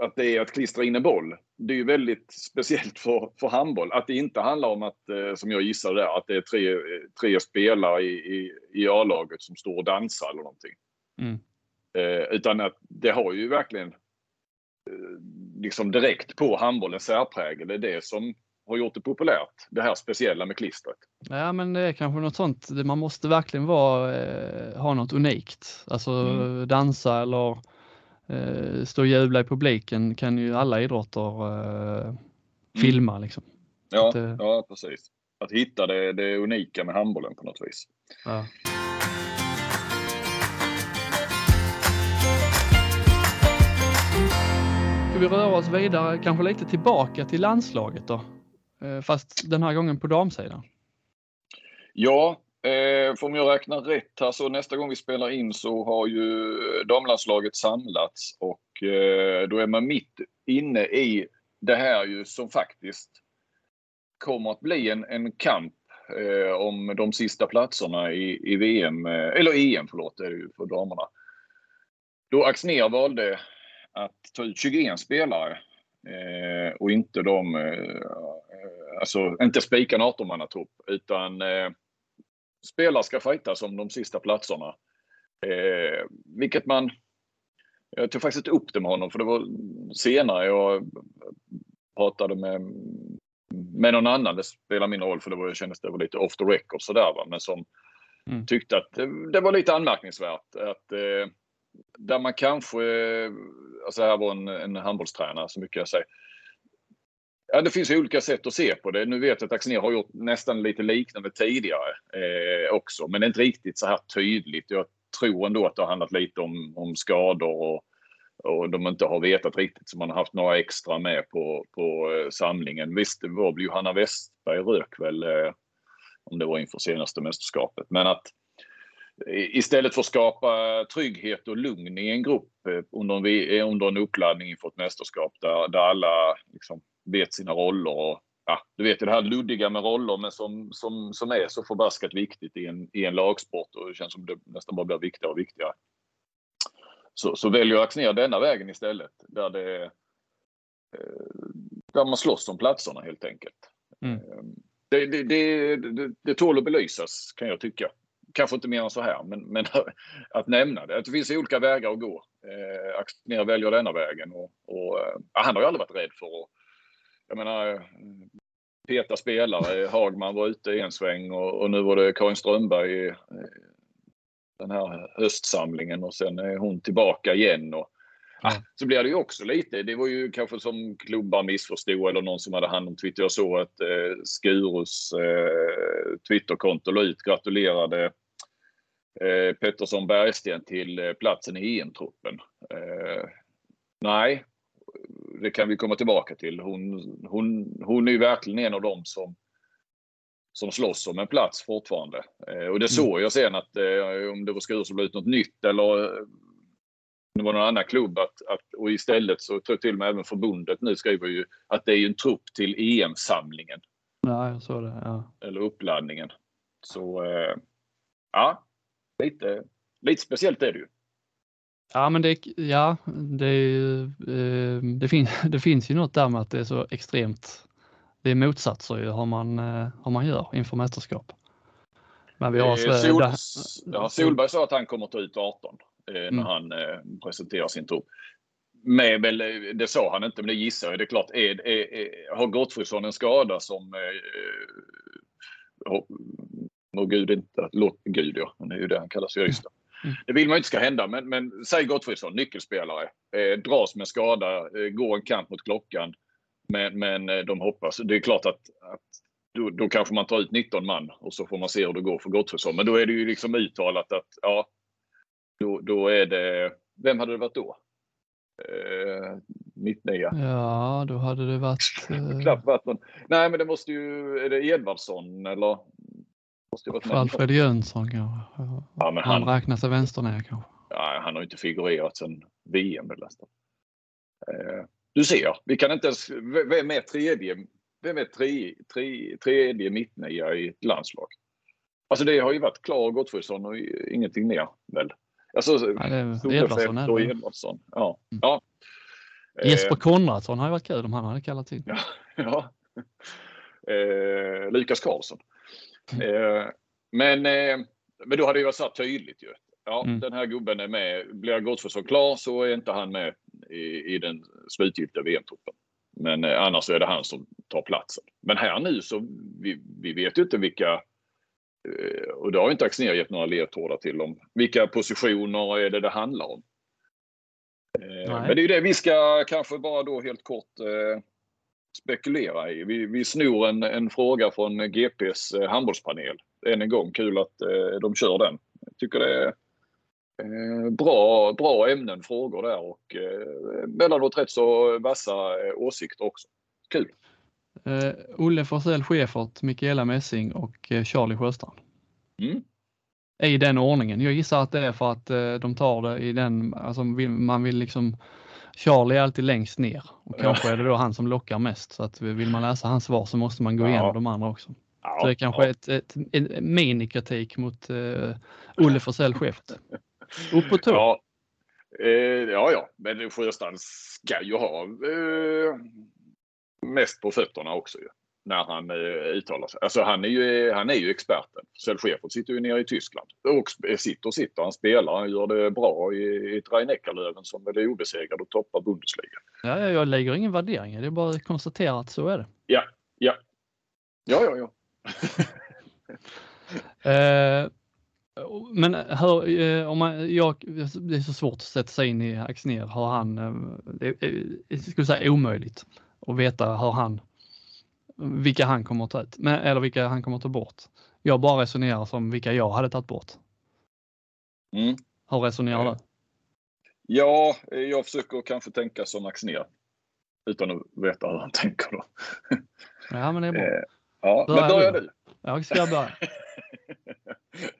att det är att klistra in en boll. Det är ju väldigt speciellt för, för handboll. Att det inte handlar om att, eh, som jag gissade där, att det är tre, tre spelare i, i, i A-laget som står och dansar eller någonting. Mm. Eh, utan att det har ju verkligen eh, liksom direkt på handbollens särprägel. Det är det som har gjort det populärt. Det här speciella med klistret. Ja, men det är kanske något sånt. Man måste verkligen vara, eh, ha något unikt. Alltså Mm. dansa eller eh, stå och jubla i publiken kan ju alla idrotter eh, filma liksom. Ja, Att, eh, ja precis. Att hitta det, det unika med handbollen på något vis. Ja. Ska vi röra oss vidare, kanske lite tillbaka till landslaget då? Eh, Fast den här gången på damsidan. Ja, eh, får jag räknar rätt här så nästa gång vi spelar in så har ju damlandslaget samlats och eh, då är man mitt inne i det här ju som faktiskt kommer att bli en, en kamp eh, om de sista platserna i, i VM, eh, eller EM förlåt, är det ju för damerna. Då Axnér valde att ta ut 21 spelare eh, och inte de, eh, eh alltså inte spika en 18 trupp utan eh, spelare ska fightas om de sista platserna. Eh, vilket man, jag tog faktiskt upp det med honom för det var senare jag pratade med, med någon annan, det spelar mindre roll för det var, jag kändes det var lite off the record sådär va, men som Mm. tyckte att det, det var lite anmärkningsvärt att eh, där man kanske, alltså här var en, en handbollstränare så mycket jag säger. Ja, det finns ju olika sätt att se på det. Nu vet jag att Axnér har gjort nästan lite liknande tidigare eh, också, men det är inte riktigt så här tydligt. Jag tror ändå att det har handlat lite om, om skador och, och de inte har vetat riktigt så man har haft några extra med på, på eh, samlingen. Visst, det var väl Johanna Westberg rök väl eh, om det var inför senaste mästerskapet, men att eh, istället för att skapa trygghet och lugn i en grupp eh, under en, eh, under en uppladdning inför ett mästerskap där, där alla liksom vet sina roller. Och, ja, du vet det här luddiga med roller men som, som, som är så förbaskat viktigt i en, i en lagsport och det känns som det nästan bara blir viktigare och viktigare. Så, så väljer Axnér denna vägen istället där, det, eh, där man slåss om platserna helt enkelt. Mm. Eh, Det, det, det, det, det tål att belysas kan jag tycka kanske inte mer än så här, men, men <laughs> att nämna det. Att det finns olika vägar att gå. Eh, Axnér väljer denna vägen och, och eh, han har ju aldrig varit rädd för att, jag menar, eh, peta spelare. Hagman var ute i en sväng och, och nu var det Karin Strömberg i den här höstsamlingen och sen är hon tillbaka igen. Och, Ja. Så blir det ju också lite, det var ju kanske som klubbar missförstod eller någon som hade hand om Twitter. Jag såg att eh, Skurus eh, Twitterkonto la ut, gratulerade eh, Pettersson Bergsten till eh, platsen i EM-truppen. Eh, nej, det kan vi komma tillbaka till. Hon, hon, hon är ju verkligen en av dem som, som slåss om en plats fortfarande. Eh, och det såg jag sen att eh, om det var Skurus som la ut något nytt eller eh, det var någon annan klubb att, att, och istället så tror jag till och med även förbundet nu skriver ju att det är ju en trupp till EM-samlingen Ja, jag såg det. Ja. eller uppladdningen. Så eh, ja, lite, lite speciellt är det ju. Ja, men det, ja, det, eh, det, fin, <laughs> det finns ju något där med att det är så extremt. Det är motsatser ju hur man, eh, hur man gör inför mästerskap. Men vi har Eh, Sol, ja, Solberg sa att han kommer ta ut 18 eh, när Mm. han eh, presenterar sin trupp. Väl, eh, det sa han inte, men det gissar jag. Det är klart, är, är, är, har Gottfridsson en skada som... Eh, oh, må Gud inte... Låt Gud, ja. Det är ju det han kallas i Ystad. Mm. Det vill man ju inte ska hända, men, men säg Gottfridsson, nyckelspelare, eh, dras med skada, eh, går en kamp mot klockan. Men, men eh, de hoppas. Det är klart att, att då, då kanske man tar ut 19 man och så får man se hur det går för Gottfridsson. Men då är det ju liksom uttalat att ja, då, då är det... Vem hade det varit då? Eh, mitt nya. Ja, då hade det varit eh, Knappt varit någon. Nej, men det måste ju... Är det Edvardsson eller? Någon. Alfred Jönsson kanske. Ja, Han han, räknar sig vänster ner kanske. ja, han har ju inte figurerat sedan VM väl nästan. Eh, du ser, vi kan inte ens... Vem är tredje, vem är tre, tre, tredje mittnia i ett landslag? Alltså det har ju varit Klar Gottfridsson och ingenting mer väl? Alltså, Ja, det är Edvardsson. och det. Edvardsson. Ja. Mm. ja. Jesper Konradsson har ju varit kul om han hade kallats in. Eh, ja. Eh, Lukas Karlsson. Eh, men, eh, men då hade så här tydligt ju. Ja, Mm. den här gubben är med. Blir Gottfridsson klar så är inte han med i, i den slutgiltiga VM-truppen. Men eh, annars är det han som tar platsen. Men här nu så vi, vi vet ju inte vilka eh, och det har inte Axnér gett några ledtrådar till om vilka positioner är det det handlar om. Eh, Nej. Men det är ju det vi ska kanske bara då helt kort eh, spekulera i. Vi, vi snor en, en fråga från GPs eh, handbollspanel. Än en gång, kul att eh, de kör den. Jag tycker det är eh, bra, bra ämnen, frågor där och eh, mellanåt rätt så vassa eh, åsikter också. Kul! Eh, Olle Forsell Schäfert, Mikaela Messing och eh, Charlie Sjöstrand. Mm. I den ordningen. Jag gissar att det är för att eh, de tar det i den, alltså man vill liksom Charlie är alltid längst ner och Ja. kanske är det då han som lockar mest. Så att vill man läsa hans svar så måste man gå Ja. igenom de andra också. Ja, Så det är kanske ja. ett, ett, en minikritik mot eh, Olle Forsell Schäfert. <laughs> Upp på tå. Ja. Eh, ja, ja, men Sjöstrand ska ju ha eh, mest på fötterna också ju. När han eh, uttalar sig. Alltså han är ju, han är ju experten. Kjell Schäfert sitter ju nere i Tyskland. Och sitter och sitter. Han spelar, han gör det bra i, i ett rhein löven som väl är obesegrad och toppar Bundesliga. Ja, ja, jag lägger ingen värdering det, är bara att konstatera att så är det. Ja, ja. Ja, ja, ja. <laughs> Eh, men hör, eh, om man, jag, det är så svårt att sätta sig in i Axnér. Har han, eh, det är, jag skulle säga omöjligt att veta hur han, vilka han kommer att ta ut, eller vilka han kommer att ta bort. Jag bara resonerar som vilka jag hade tagit bort. Mm. Hur resonerar du? Ja, eh, jag försöker kanske tänka som Axnér. Utan att veta hur han <laughs> tänker då. Ja, men det är bra. Eh, ja, Börja men börja du. Jag ska börja. <laughs>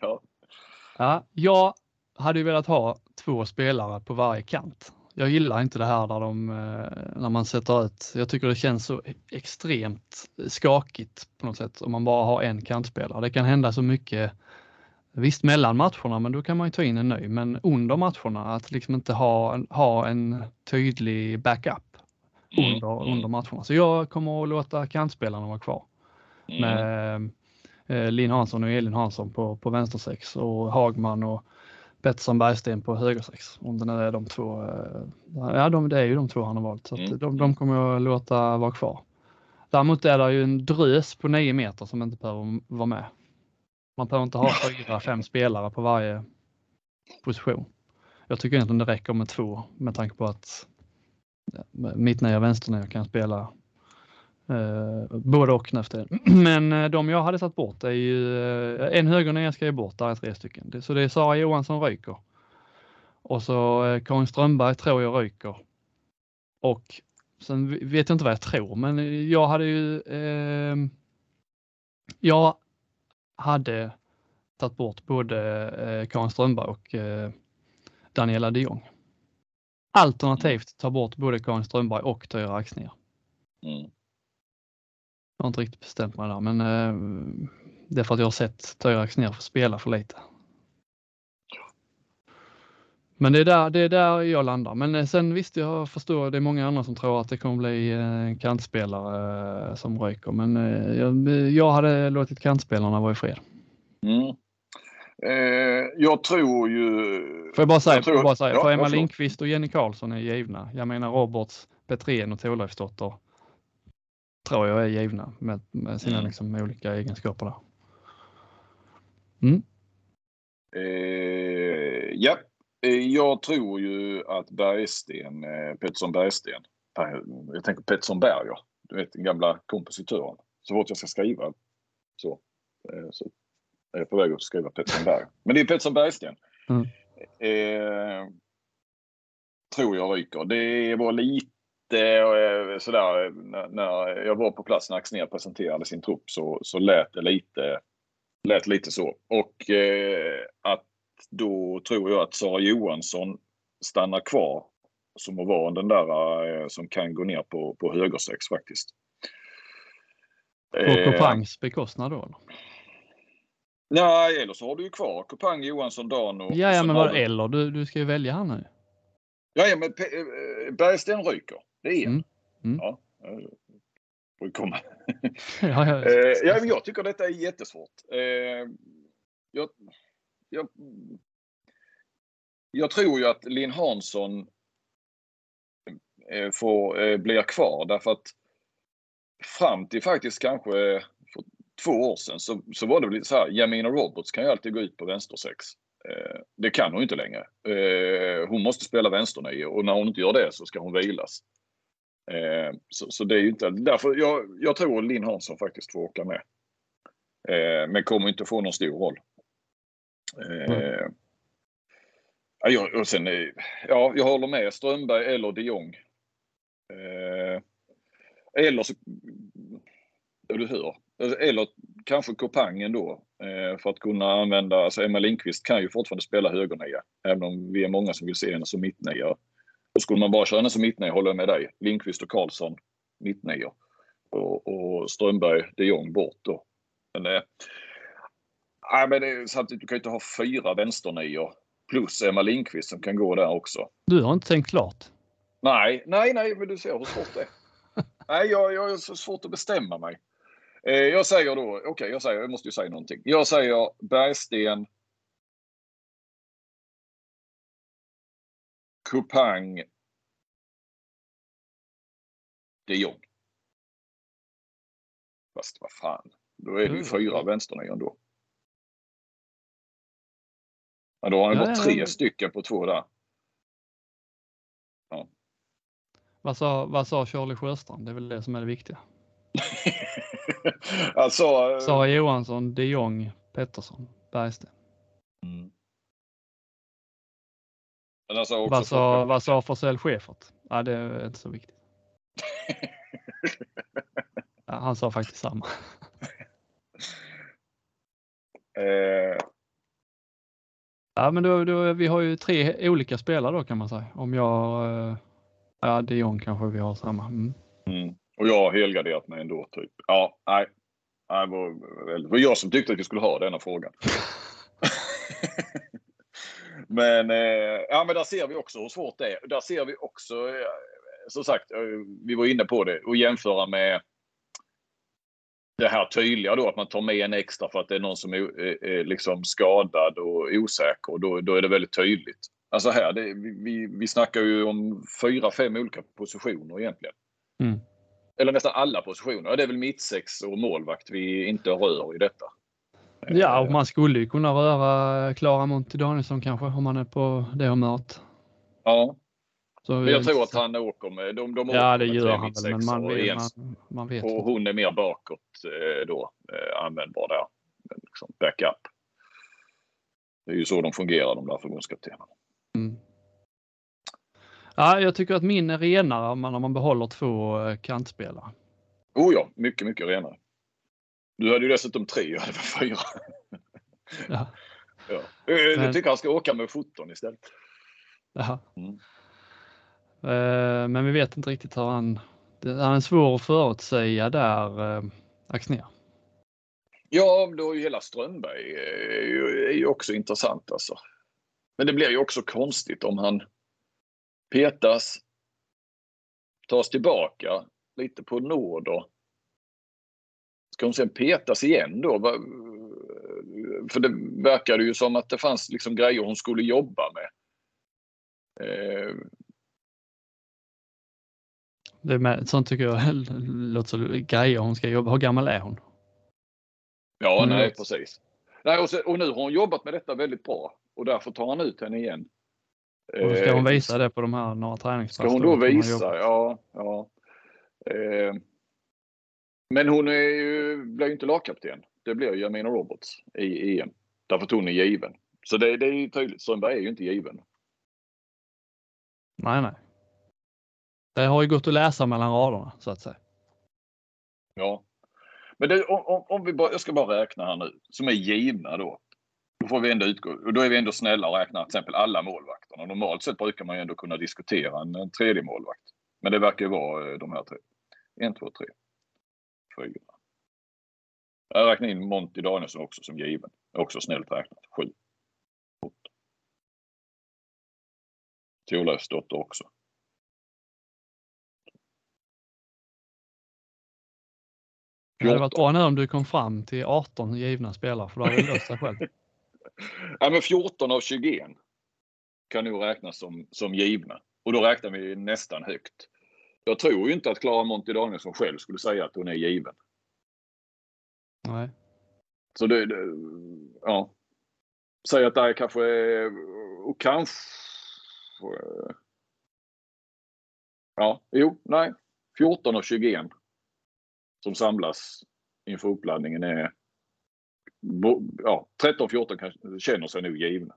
Ja. Ja, jag hade ju velat ha två spelare på varje kant. Jag gillar inte det här där de, eh, när man sätter ut, jag tycker det känns så extremt skakigt på något sätt om man bara har en kantspelare. Det kan hända så mycket, visst mellan matcherna, men då kan man ju ta in en ny, men under matcherna att liksom inte ha, ha en tydlig backup Mm, under, mm, under matcherna. Så jag kommer att låta kantspelarna vara kvar mm. med eh, Linn Hansson och Elin Hansson på, på vänstersex och Hagman och Pettersson Bergsten på högersex. Om det nu är de två. eh, Ja, de, det är ju de två han har valt så Mm. de, de kommer jag låta vara kvar. Däremot är det ju en drös på nio meter som inte behöver vara med. Man behöver inte ha <laughs> fyra, fem spelare på varje position. Jag tycker egentligen det räcker med två med tanke på att mittnia och vänsternia kan spela Uh, både och nu. <clears throat> Men eh, de jag hade satt bort är ju, eh, en högernia ska ju bort, där är tre stycken. Det, så det är Sara Johansson ryker. Och så eh, Karin Strömberg tror jag ryker. Och sen vet jag inte vad jag tror, men jag hade ju, eh, jag hade tagit bort både eh, Karin Strömberg och eh, Daniela de Jong. Alternativt ta bort både Karin Strömberg och Tyra Axnér. Mm. Jag har inte riktigt bestämt mig där, men eh, det är för att jag har sett Tyra Axnér spela för lite. Men det är där, det är där jag landar. Men eh, sen visst, jag förstår, det är många andra som tror att det kommer bli eh, en kantspelare eh, som ryker, men eh, jag, jag hade låtit kantspelarna vara i fred. Mm. Eh, jag tror ju... Får jag bara säga, Jag tror- bara säga ja, för Emma. Lindqvist och Jenny Karlsson är givna. Jag menar Roberts, Petrén och Thorleifsdotter tror jag är givna med, med sina Mm. liksom, olika egenskaper där. Mm. Eh, ja, eh, jag tror ju att Bergsten, eh, Pettersson Bergsten, Per- jag tänker Pettersson Berger, du vet den gamla kompositören. Så fort jag ska skriva så, eh, så är jag på väg att skriva Pettersson Berger. Men det är Pettersson Bergsten. Mm. Eh, tror jag ryker. Det var lite eh, sådär när, jag var på plats när Axnér presenterade sin trupp så, så lät det lite lät lite så. Och eh, att då tror jag att Sara Johansson stannar kvar som att vara den där eh, som kan gå ner på, på högersex faktiskt. På Eh, Kopangs bekostnad då? Nej, eller så har du ju kvar Kupang, Johansson, Dano. Ja, ja men vad eller? Du, du ska ju välja här nu. Ja, ja men Bergsten ryker. Det är en. Mm. Mm. Ja. Får komma. <laughs> ja, ja, Eh, ja, jag tycker detta är jättesvårt. Eh, jag, jag, jag tror ju att Linn Hansson eh, får, eh, blir kvar därför att fram till faktiskt kanske för två år sedan så, så var det väl så här, Jamina Roberts kan ju alltid gå ut på vänstersex. Eh, det kan hon inte längre. Eh, hon måste spela vänsternio och när hon inte gör det så ska hon vilas. Eh, så, så, det är ju inte, därför jag, jag tror Linn Hansson faktiskt får åka med. Eh, men kommer inte få någon stor roll. Eh, ja, jag, och sen, eh, ja, jag håller med Strömberg eller de Jong. Eh, eller så, du hör, eller kanske Kopangen då eh, för att kunna använda, alltså Emma Lindqvist kan ju fortfarande spela högernia även om vi är många som vill se henne som mittnia. Och skulle man bara köra henne som mittnia håller jag med dig. Lindqvist och Karlsson mittnia. Och, och Strömberg, de Jong bort då. Men, eh, nej, men det, samtidigt, du kan ju inte ha fyra vänsternior plus Emma Lindqvist som kan gå där också. Du har inte tänkt klart? Nej, nej, nej, men du ser hur svårt det är. <laughs> nej, jag, jag har så svårt att bestämma mig. Eh, jag säger då, okej, okay, jag säger, jag måste ju säga någonting. Jag säger Bergsten. Kupang. De Jong. Fast vad fan, då är det ju Mm. fyra vänsternior då. Ja, då har han Ja, gått ja, tre ja. stycken på två där. Vad sa, vad sa Charlie Sjöstrand? Det är väl det som är det viktiga. <laughs> alltså, eh, Sara Johansson, de Jong, Pettersson, Bergsten. Mm. Alltså Vad sa, vad sa Forsell Schäfert? Ja, det är inte så viktigt. <laughs> Ja, han sa faktiskt samma. eh, Ja, men då, då, vi har ju tre olika spelare då kan man säga. Om jag, eh, ja, de Jong kanske vi har samma. Mm. mm. Och jag har helgarderat mig ändå. Typ. Ja, nej. det var jag som tyckte att vi skulle ha denna frågan. <laughs> men, eh, ja, men där ser vi också hur svårt det är. Där ser vi också, eh, som sagt, eh, vi var inne på det, och jämföra med det här tydliga då att man tar med en extra för att det är någon som är, är, är liksom skadad och osäker. Och då, då är det väldigt tydligt. Alltså här, det, vi, vi snackar ju om fyra, fem olika positioner egentligen. Mm. Eller nästan alla positioner. Ja, Det är väl mittsex och målvakt vi inte rör i detta. Ja, och man skulle ju kunna röra Klara Monty Danielsson kanske om man är på det humöret. Ja, Så men jag tror att han åker med... De, de Ja, det gör han väl, men man en- man, man vet. Och hon är mer bakåt eh, då, eh, användbar där. Liksom backup. Det är ju så de fungerar, de där förbundskaptenerna. Mm. Ja, jag tycker att min är renare om man, om man behåller två eh, kantspelare. Oh ja, mycket, mycket renare. Du hade ju dessutom tre, jag hade fyra. Ja. Ja. Eh, Jag Men- tycker han ska åka med 17 istället. Jaha. Mm. Eh, Men vi vet inte riktigt hur han... Han är svår att förutsäga där, eh, Axnér. Ja, då hela Strömberg eh, är ju, också intressant alltså. Men det blir ju också konstigt om han petas, tas tillbaka lite på nåder. Ska hon sen petas igen då? För det verkade ju som att det fanns liksom grejer hon skulle jobba med. Eh, Det med, sånt tycker jag <laughs> låter så grejer hon ska jobba. Hur gammal är hon? Ja, Mm. nej precis. Nej, och, så, och nu har hon jobbat med detta väldigt bra och därför tar han ut henne igen. Och ska hon Eh, visa det på de här några träningspass? Ska hon då som visa? Ja. ja. Eh, men hon är ju, blir ju inte lagkapten. Det blir Jamina Roberts i EM. Därför att hon är given. Så det, det är ju tydligt. Strömberg är ju inte given. Nej, nej. Det har ju gått att läsa mellan raderna så att säga. Ja. Men det, om, om, vi bara, jag ska bara räkna här nu. Som är givna då. Då får vi ändå utgå. Och då är vi ändå snälla och räknar till exempel alla målvakterna. Normalt sett brukar man ju ändå kunna diskutera en, en tredje målvakt. Men det verkar ju vara eh, de här tre. En, två, tre, fyra. Jag räknar in Monty Danielsson också som given. Också snällt räknat. Sju. Thorleifsdotter också. Det hade varit bra nu om du kom fram till 18 givna spelare för då hade du löst dig själv. <laughs> ja, men 14 av 21 kan nog räknas som, som givna. Och då räknar vi nästan högt. Jag tror ju inte att Klara Monty Danielsson själv skulle säga att hon är given. Nej. Så det, det ja. Säg att det är kanske, och kanske, ja, jo, nej. 14 av 21 som samlas inför uppladdningen är ja, 13-14 kanske känner sig nog givna.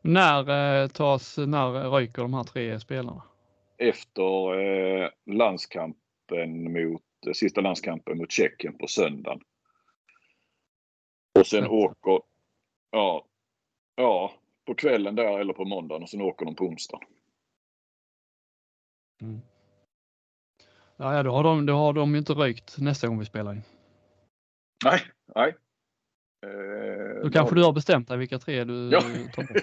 När eh, tas, när ryker de här tre spelarna? Efter eh, landskampen mot, eh, sista landskampen mot Tjeckien på söndagen. Och sen åker, ja, ja, på kvällen där eller på måndagen och sen åker de på onsdagen. Mm. Ja, ja då, har de, då har de ju inte rykt nästa gång vi spelar in. Nej, nej. Eh, då kanske du har bestämt dig vilka tre du ja. tar bort.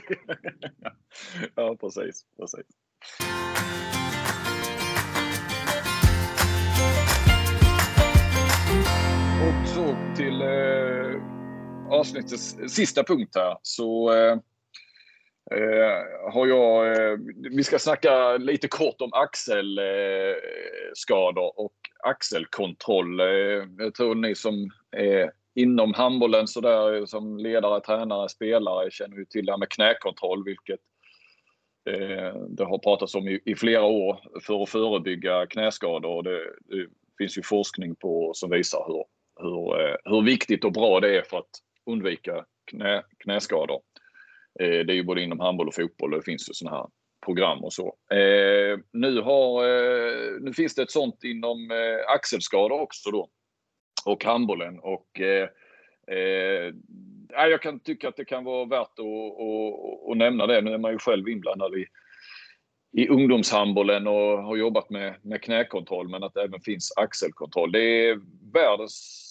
<laughs> ja, precis. precis. Och så till eh, avsnittets sista punkt här så eh, eh, har jag, eh, vi ska snacka lite kort om axelskador eh, och axelkontroll. Eh, jag tror ni som är inom handbollen så där, som ledare, tränare, spelare känner ju till det här med knäkontroll vilket eh, det har pratats om i, i, flera år för att förebygga knäskador. Det, det finns ju forskning på som visar hur, hur, eh, hur viktigt och bra det är för att undvika knä, knäskador. Eh, det är ju både inom handboll och fotboll och det finns ju sådana här program och så. Eh, nu, har, nu finns det ett sånt inom axelskador också då. Och handbollen och eh, jag kan tycka att det kan vara värt att, att, att, nämna det. Nu är man ju själv inblandad i, i ungdomshandbollen och har jobbat med, med knäkontroll men att det även finns axelkontroll. Det är världens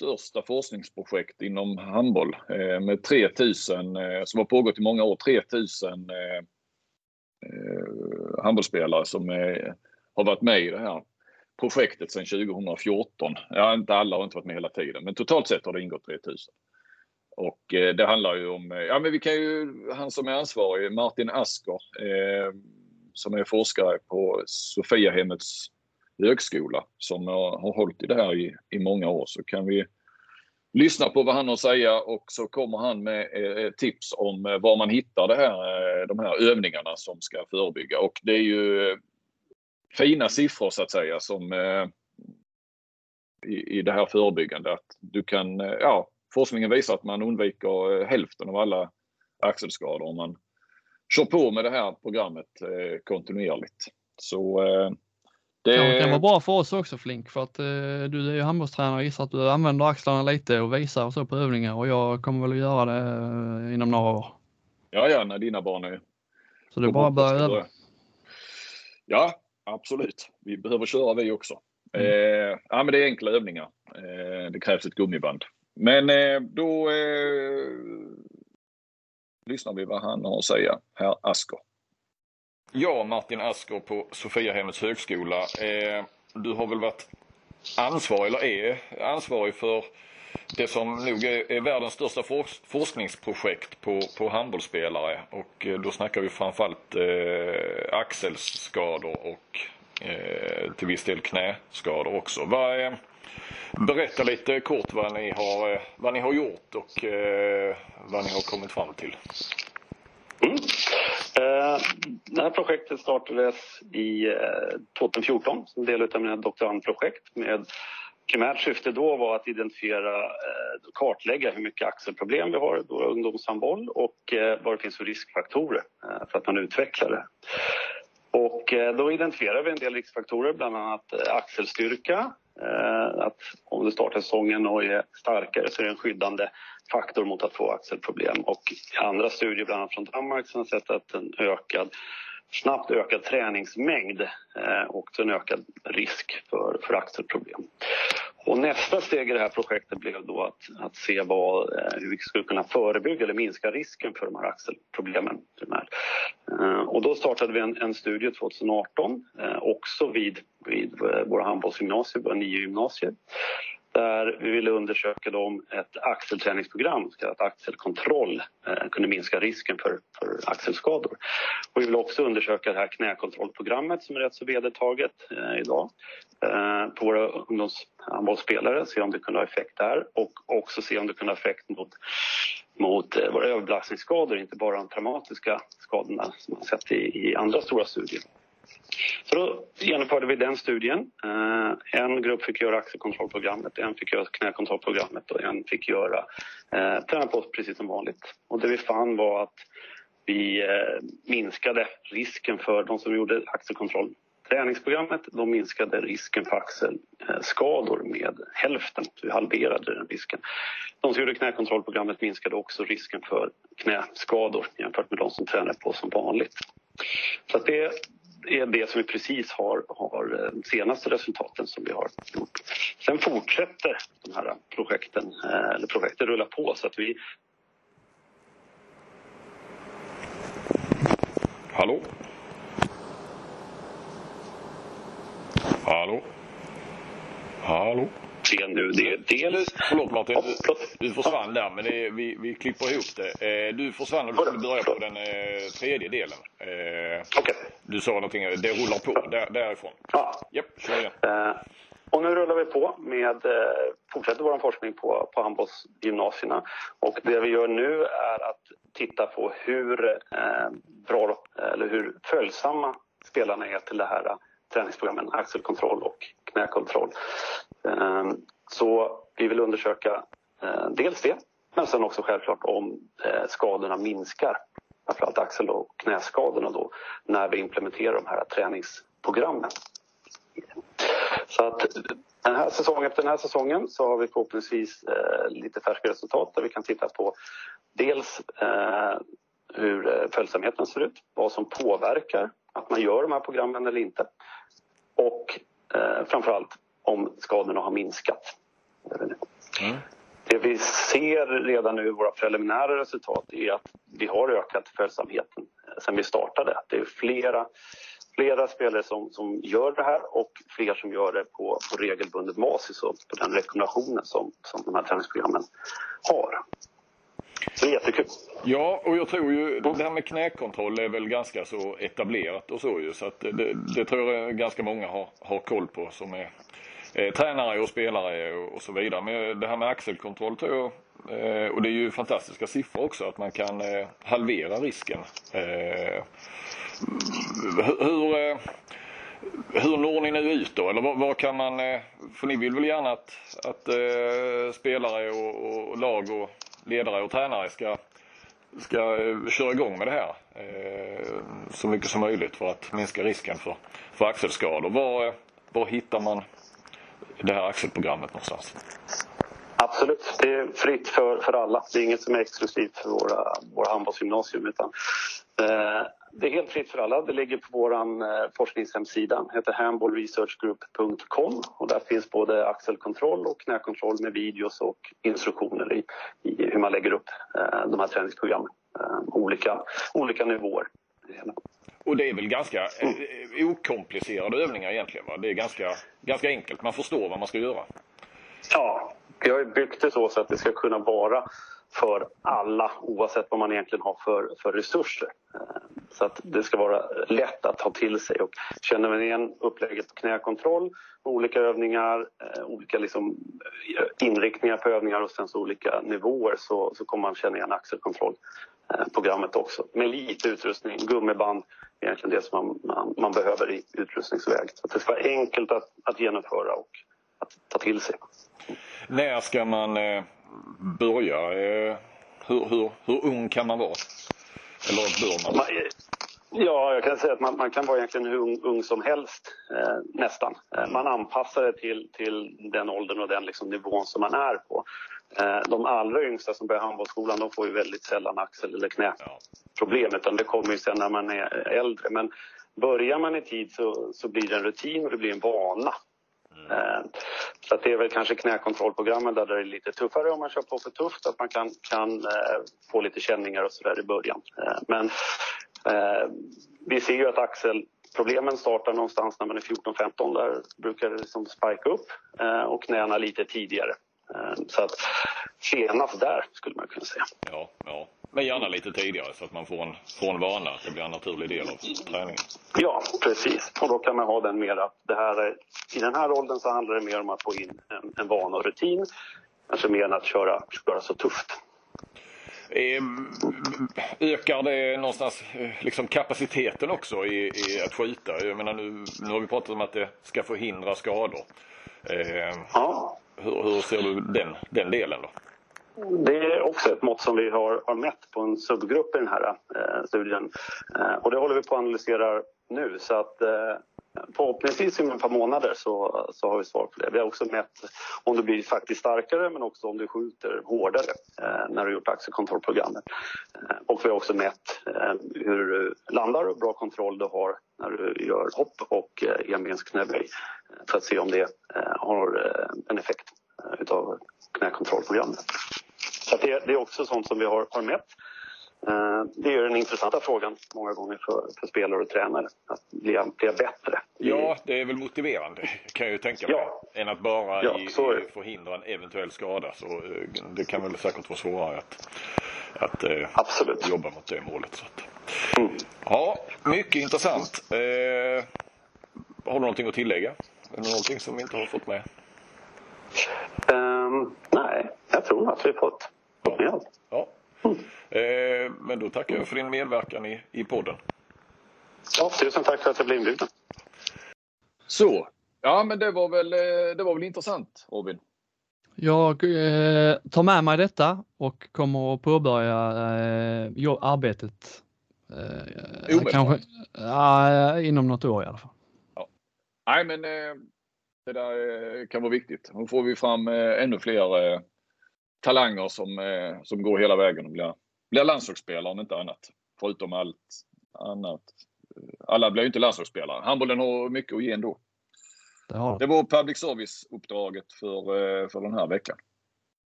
största forskningsprojekt inom handboll eh, med 3000, eh, som har pågått i många år, 3000 eh, handbollsspelare som har varit med i det här projektet sedan 2014. Ja, inte alla har inte varit med hela tiden, men totalt sett har det ingått 3000. Och det handlar ju om, ja men vi kan ju, han som är ansvarig, Martin Asker, eh, som är forskare på Sofiahemmets högskola som har, hållit i det här i, i många år så kan vi lyssna på vad han har att säga och så kommer han med eh, eh, tips om eh, var man hittar det här, de här övningarna som ska förebygga. Och det är ju fina siffror så att säga som i, i det här förebyggande att du kan, ja, forskningen visar att man undviker hälften av alla axelskador om man kör på med det här programmet kontinuerligt. Så det kan, kan vara bra för oss också Flink för att eh, du är ju handbollstränare och gissar att du använder axlarna lite och visar och så på övningar och jag kommer väl att göra det eh, inom några år. Ja, ja, när dina barn är... Så det är bara att börja öva. Ja, absolut. Vi behöver köra vi också. Mm. Eh, ja, men det är enkla övningar. Eh, det krävs ett gummiband. Men eh, då eh, lyssnar vi vad han har att säga, herr Asker. Ja, Martin Asker på Sofiahemmets högskola. Eh, du har väl varit ansvarig, eller är ansvarig för det som nog är, är världens största forskningsprojekt på, på handbollsspelare. Och eh, då snackar vi framförallt eh, axelskador och eh, till viss del knäskador också. Vad, eh, berätta lite kort vad ni har, eh, vad ni har gjort och eh, vad ni har kommit fram till. Mm. Eh, det här projektet startades i eh, 2014 som del av mina doktorandprojekt med primärt syfte då var att identifiera, eh, kartlägga hur mycket axelproblem vi har i våra ungdomshandboll och vad det finns för riskfaktorer för att man utvecklar det. Och eh, då identifierar vi en del riskfaktorer, bland annat eh, axelstyrka. Eh, att om du startar säsongen och är starkare så är det en skyddande faktor mot att få axelproblem. Och andra studier, bland annat från Danmark, som har sett att en ökad, snabbt ökad träningsmängd också en ökad risk för, för axelproblem. Och nästa steg i det här projektet blev då att, att se vad, eh, hur vi skulle kunna förebygga eller minska risken för de här axelproblemen. Eh, och då startade vi en, en studie 2018 eh, också vid, vid våra handbollsgymnasier, våra nio gymnasier där vi ville undersöka om ett axelträningsprogram, ett axelkontroll, eh, kunde minska risken för, för axelskador. Och vi vill också undersöka det här knäkontrollprogrammet som är rätt så vedertaget eh, idag eh, på våra ungdomshandbollsspelare, eh, se om det kunde ha effekt där och också se om det kunde ha effekt mot, mot eh, våra överbelastningsskador, inte bara de traumatiska skadorna som man sett i, i andra stora studier. Så då genomförde vi den studien. Eh, en grupp fick göra axelkontrollprogrammet, en fick göra knäkontrollprogrammet och en fick göra eh, träna på precis som vanligt. Och det vi fann var att vi eh, minskade risken för de som gjorde axelkontroll träningsprogrammet de minskade risken för axelskador med hälften. Vi halverade den risken. De som gjorde knäkontrollprogrammet minskade också risken för knäskador jämfört med de som tränade på som vanligt. Så det är det som vi precis har, har de senaste resultaten som vi har gjort. Sen fortsätter de här projekten, eh, eller projekten rullar på så att vi... Hallå? Hallå? Hallå? Se nu. Det är dels... Förlåt Martin, du, du försvann där men är, vi, vi klipper ihop det. Eh, du försvann och du skulle börja på den eh, tredje delen. Eh, okay. Du sa någonting, det rullar på där, därifrån. Ja. Japp, kör igen. Och nu rullar vi på med, eh, fortsätter vår forskning på, på handbollsgymnasierna. Och det vi gör nu är att titta på hur eh, bra, eller hur följsamma spelarna är till det här träningsprogrammen, axelkontroll och knäkontroll. Ehm, så vi vill undersöka eh, dels det, men sen också självklart om eh, skadorna minskar. Framförallt axel och knäskadorna då, när vi implementerar de här träningsprogrammen. Så att den här säsongen, efter den här säsongen så har vi förhoppningsvis eh, lite färska resultat där vi kan titta på dels eh, hur eh, följsamheten ser ut, vad som påverkar att man gör de här programmen eller inte. Och eh, framförallt om skadorna har minskat. Mm. Det vi ser redan nu i våra preliminära resultat är att vi har ökat följsamheten sen vi startade. Det är flera, flera spelare som, som gör det här och fler som gör det på, på regelbundet basis och på den rekommendationen som, som de här träningsprogrammen har. Det är jättekul. Ja, och jag tror ju det här med knäkontroll är väl ganska så etablerat och så ju. Så att det, det tror jag ganska många har, har koll på som är eh, tränare och spelare och, och, så vidare. Men det här med axelkontroll tror jag eh, och det är ju fantastiska siffror också att man kan eh, halvera risken. Eh, hur, eh, hur når ni nu ut då? Eller vad, vad, kan man, eh, för ni vill väl gärna att, att eh, spelare och, och lag och ledare och tränare ska, ska eh, köra igång med det här eh, så mycket som möjligt för att minska risken för, för axelskador. Var, eh, var hittar man det här axelprogrammet någonstans? Absolut, det är fritt för, för alla. Det är inget som är exklusivt för våra, våra handbollsgymnasium utan eh, det är helt fritt för alla. Det ligger på vår eh, forskningshemsida. Det heter handballresearchgroup.com och där finns både axelkontroll och knäkontroll med videos och instruktioner i, i hur man lägger upp eh, de här träningsprogrammen. Eh, olika, olika nivåer. Och det är väl ganska eh, okomplicerade övningar egentligen? Va? Det är ganska, ganska enkelt. Man förstår vad man ska göra. Ja, vi har byggt det så, så att det ska kunna vara för alla oavsett vad man egentligen har för, för resurser. Så att det ska vara lätt att ta till sig. Och känner man igen upplägget på knäkontroll, olika övningar, eh, olika liksom eh, inriktningar på övningar och sen så olika nivåer så, så kommer man känna igen axelkontrollprogrammet eh, också. Med lite utrustning, gummiband är egentligen det som man, man, man behöver i utrustningsväg. Så att det ska vara enkelt att, att genomföra och att ta till sig. När ska man eh, börja? Eh, hur, hur, hur ung kan man vara? Eller bör man? Ja, jag kan säga att man, man kan vara egentligen hur ung, ung som helst, eh, nästan. Eh, man anpassar det till, till den åldern och den liksom, nivån som man är på. Eh, de allra yngsta som börjar handbollsskolan de får ju väldigt sällan axel eller knäproblem utan det kommer ju sen när man är äldre. Men börjar man i tid så, så blir det en rutin och det blir en vana. Eh, så det är väl kanske knäkontrollprogrammen där det är lite tuffare om man kör på för tufft, att man kan, kan eh, få lite känningar och sådär i början. Eh, men vi ser ju att axelproblemen startar någonstans när man är 14-15. Där brukar det liksom spika upp och knäna lite tidigare. Så att senast där skulle man kunna säga. Ja, ja. Men gärna lite tidigare så att man får en, får en vana, att det blir en naturlig del av träningen. Ja, precis. Och då kan man ha den mer att det här är, i den här åldern så handlar det mer om att få in en, en vana och rutin. Kanske mer än att köra, köra så tufft. Ehm, ökar det någonstans eh, liksom kapaciteten också i, i, att skjuta? Jag menar nu, nu har vi pratat om att det ska förhindra skador. Eh, ja. hur, hur, ser du den, den delen då? Det är också ett mått som vi har, har mätt på en subgrupp i den här eh, studien. Eh, och det håller vi på att analysera nu. Så att, eh, förhoppningsvis inom ett par månader så, så har vi svar på det. Vi har också mätt om du blir faktiskt starkare men också om du skjuter hårdare eh, när du gjort aktiekontrollprogrammet. Eh, och vi har också mätt eh, hur du landar och bra kontroll du har när du gör hopp och eh, enbensknäböj eh, för att se om det eh, har eh, en effekt utav knäkontrollprogrammet. Så det, det, är också sånt som vi har, har mätt. Eh, det är den intressanta frågan många gånger för, för spelare och tränare. Att bli, bli bättre. Ja, det är väl motiverande kan jag ju tänka mig. Ja. Än att bara ja, i, förhindra en eventuell skada. Så eh, det kan väl säkert vara svårare att, att eh, Absolut. jobba mot det målet. Så. Mm. Ja, mycket intressant. Eh, har du någonting att tillägga? Är det någonting som vi inte har fått med? Um, nej, jag tror att vi har fått, med allt. Ja. Mm. Eh, men då tackar jag för din medverkan i, i podden. Ja, tusen tack för att jag blev inbjuden. Så, ja men det var väl, eh, det var väl intressant Robin? Jag eh, tar med mig detta och kommer att påbörja eh, arbetet. Eh, kanske, ja, inom något år i alla fall. Ja. Nej men eh, det där eh, kan vara viktigt. Nu får vi fram eh, ännu fler eh, talanger som, som går hela vägen och blir, blir landslagsspelare om inte annat. Förutom allt annat. Alla blir ju inte landslagsspelare. Handbollen har mycket att ge ändå. Det, har det var public service-uppdraget för, för den här veckan.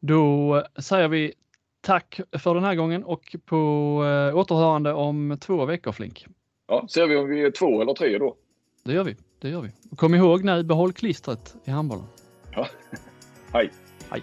Då säger vi tack för den här gången och på återhörande om två veckor Flink. Ja, ser vi om vi är två eller tre då. Det gör vi det gör vi. Och kom ihåg nu, behåll klistret i handbollen. Ja. <laughs> Hej. Hej.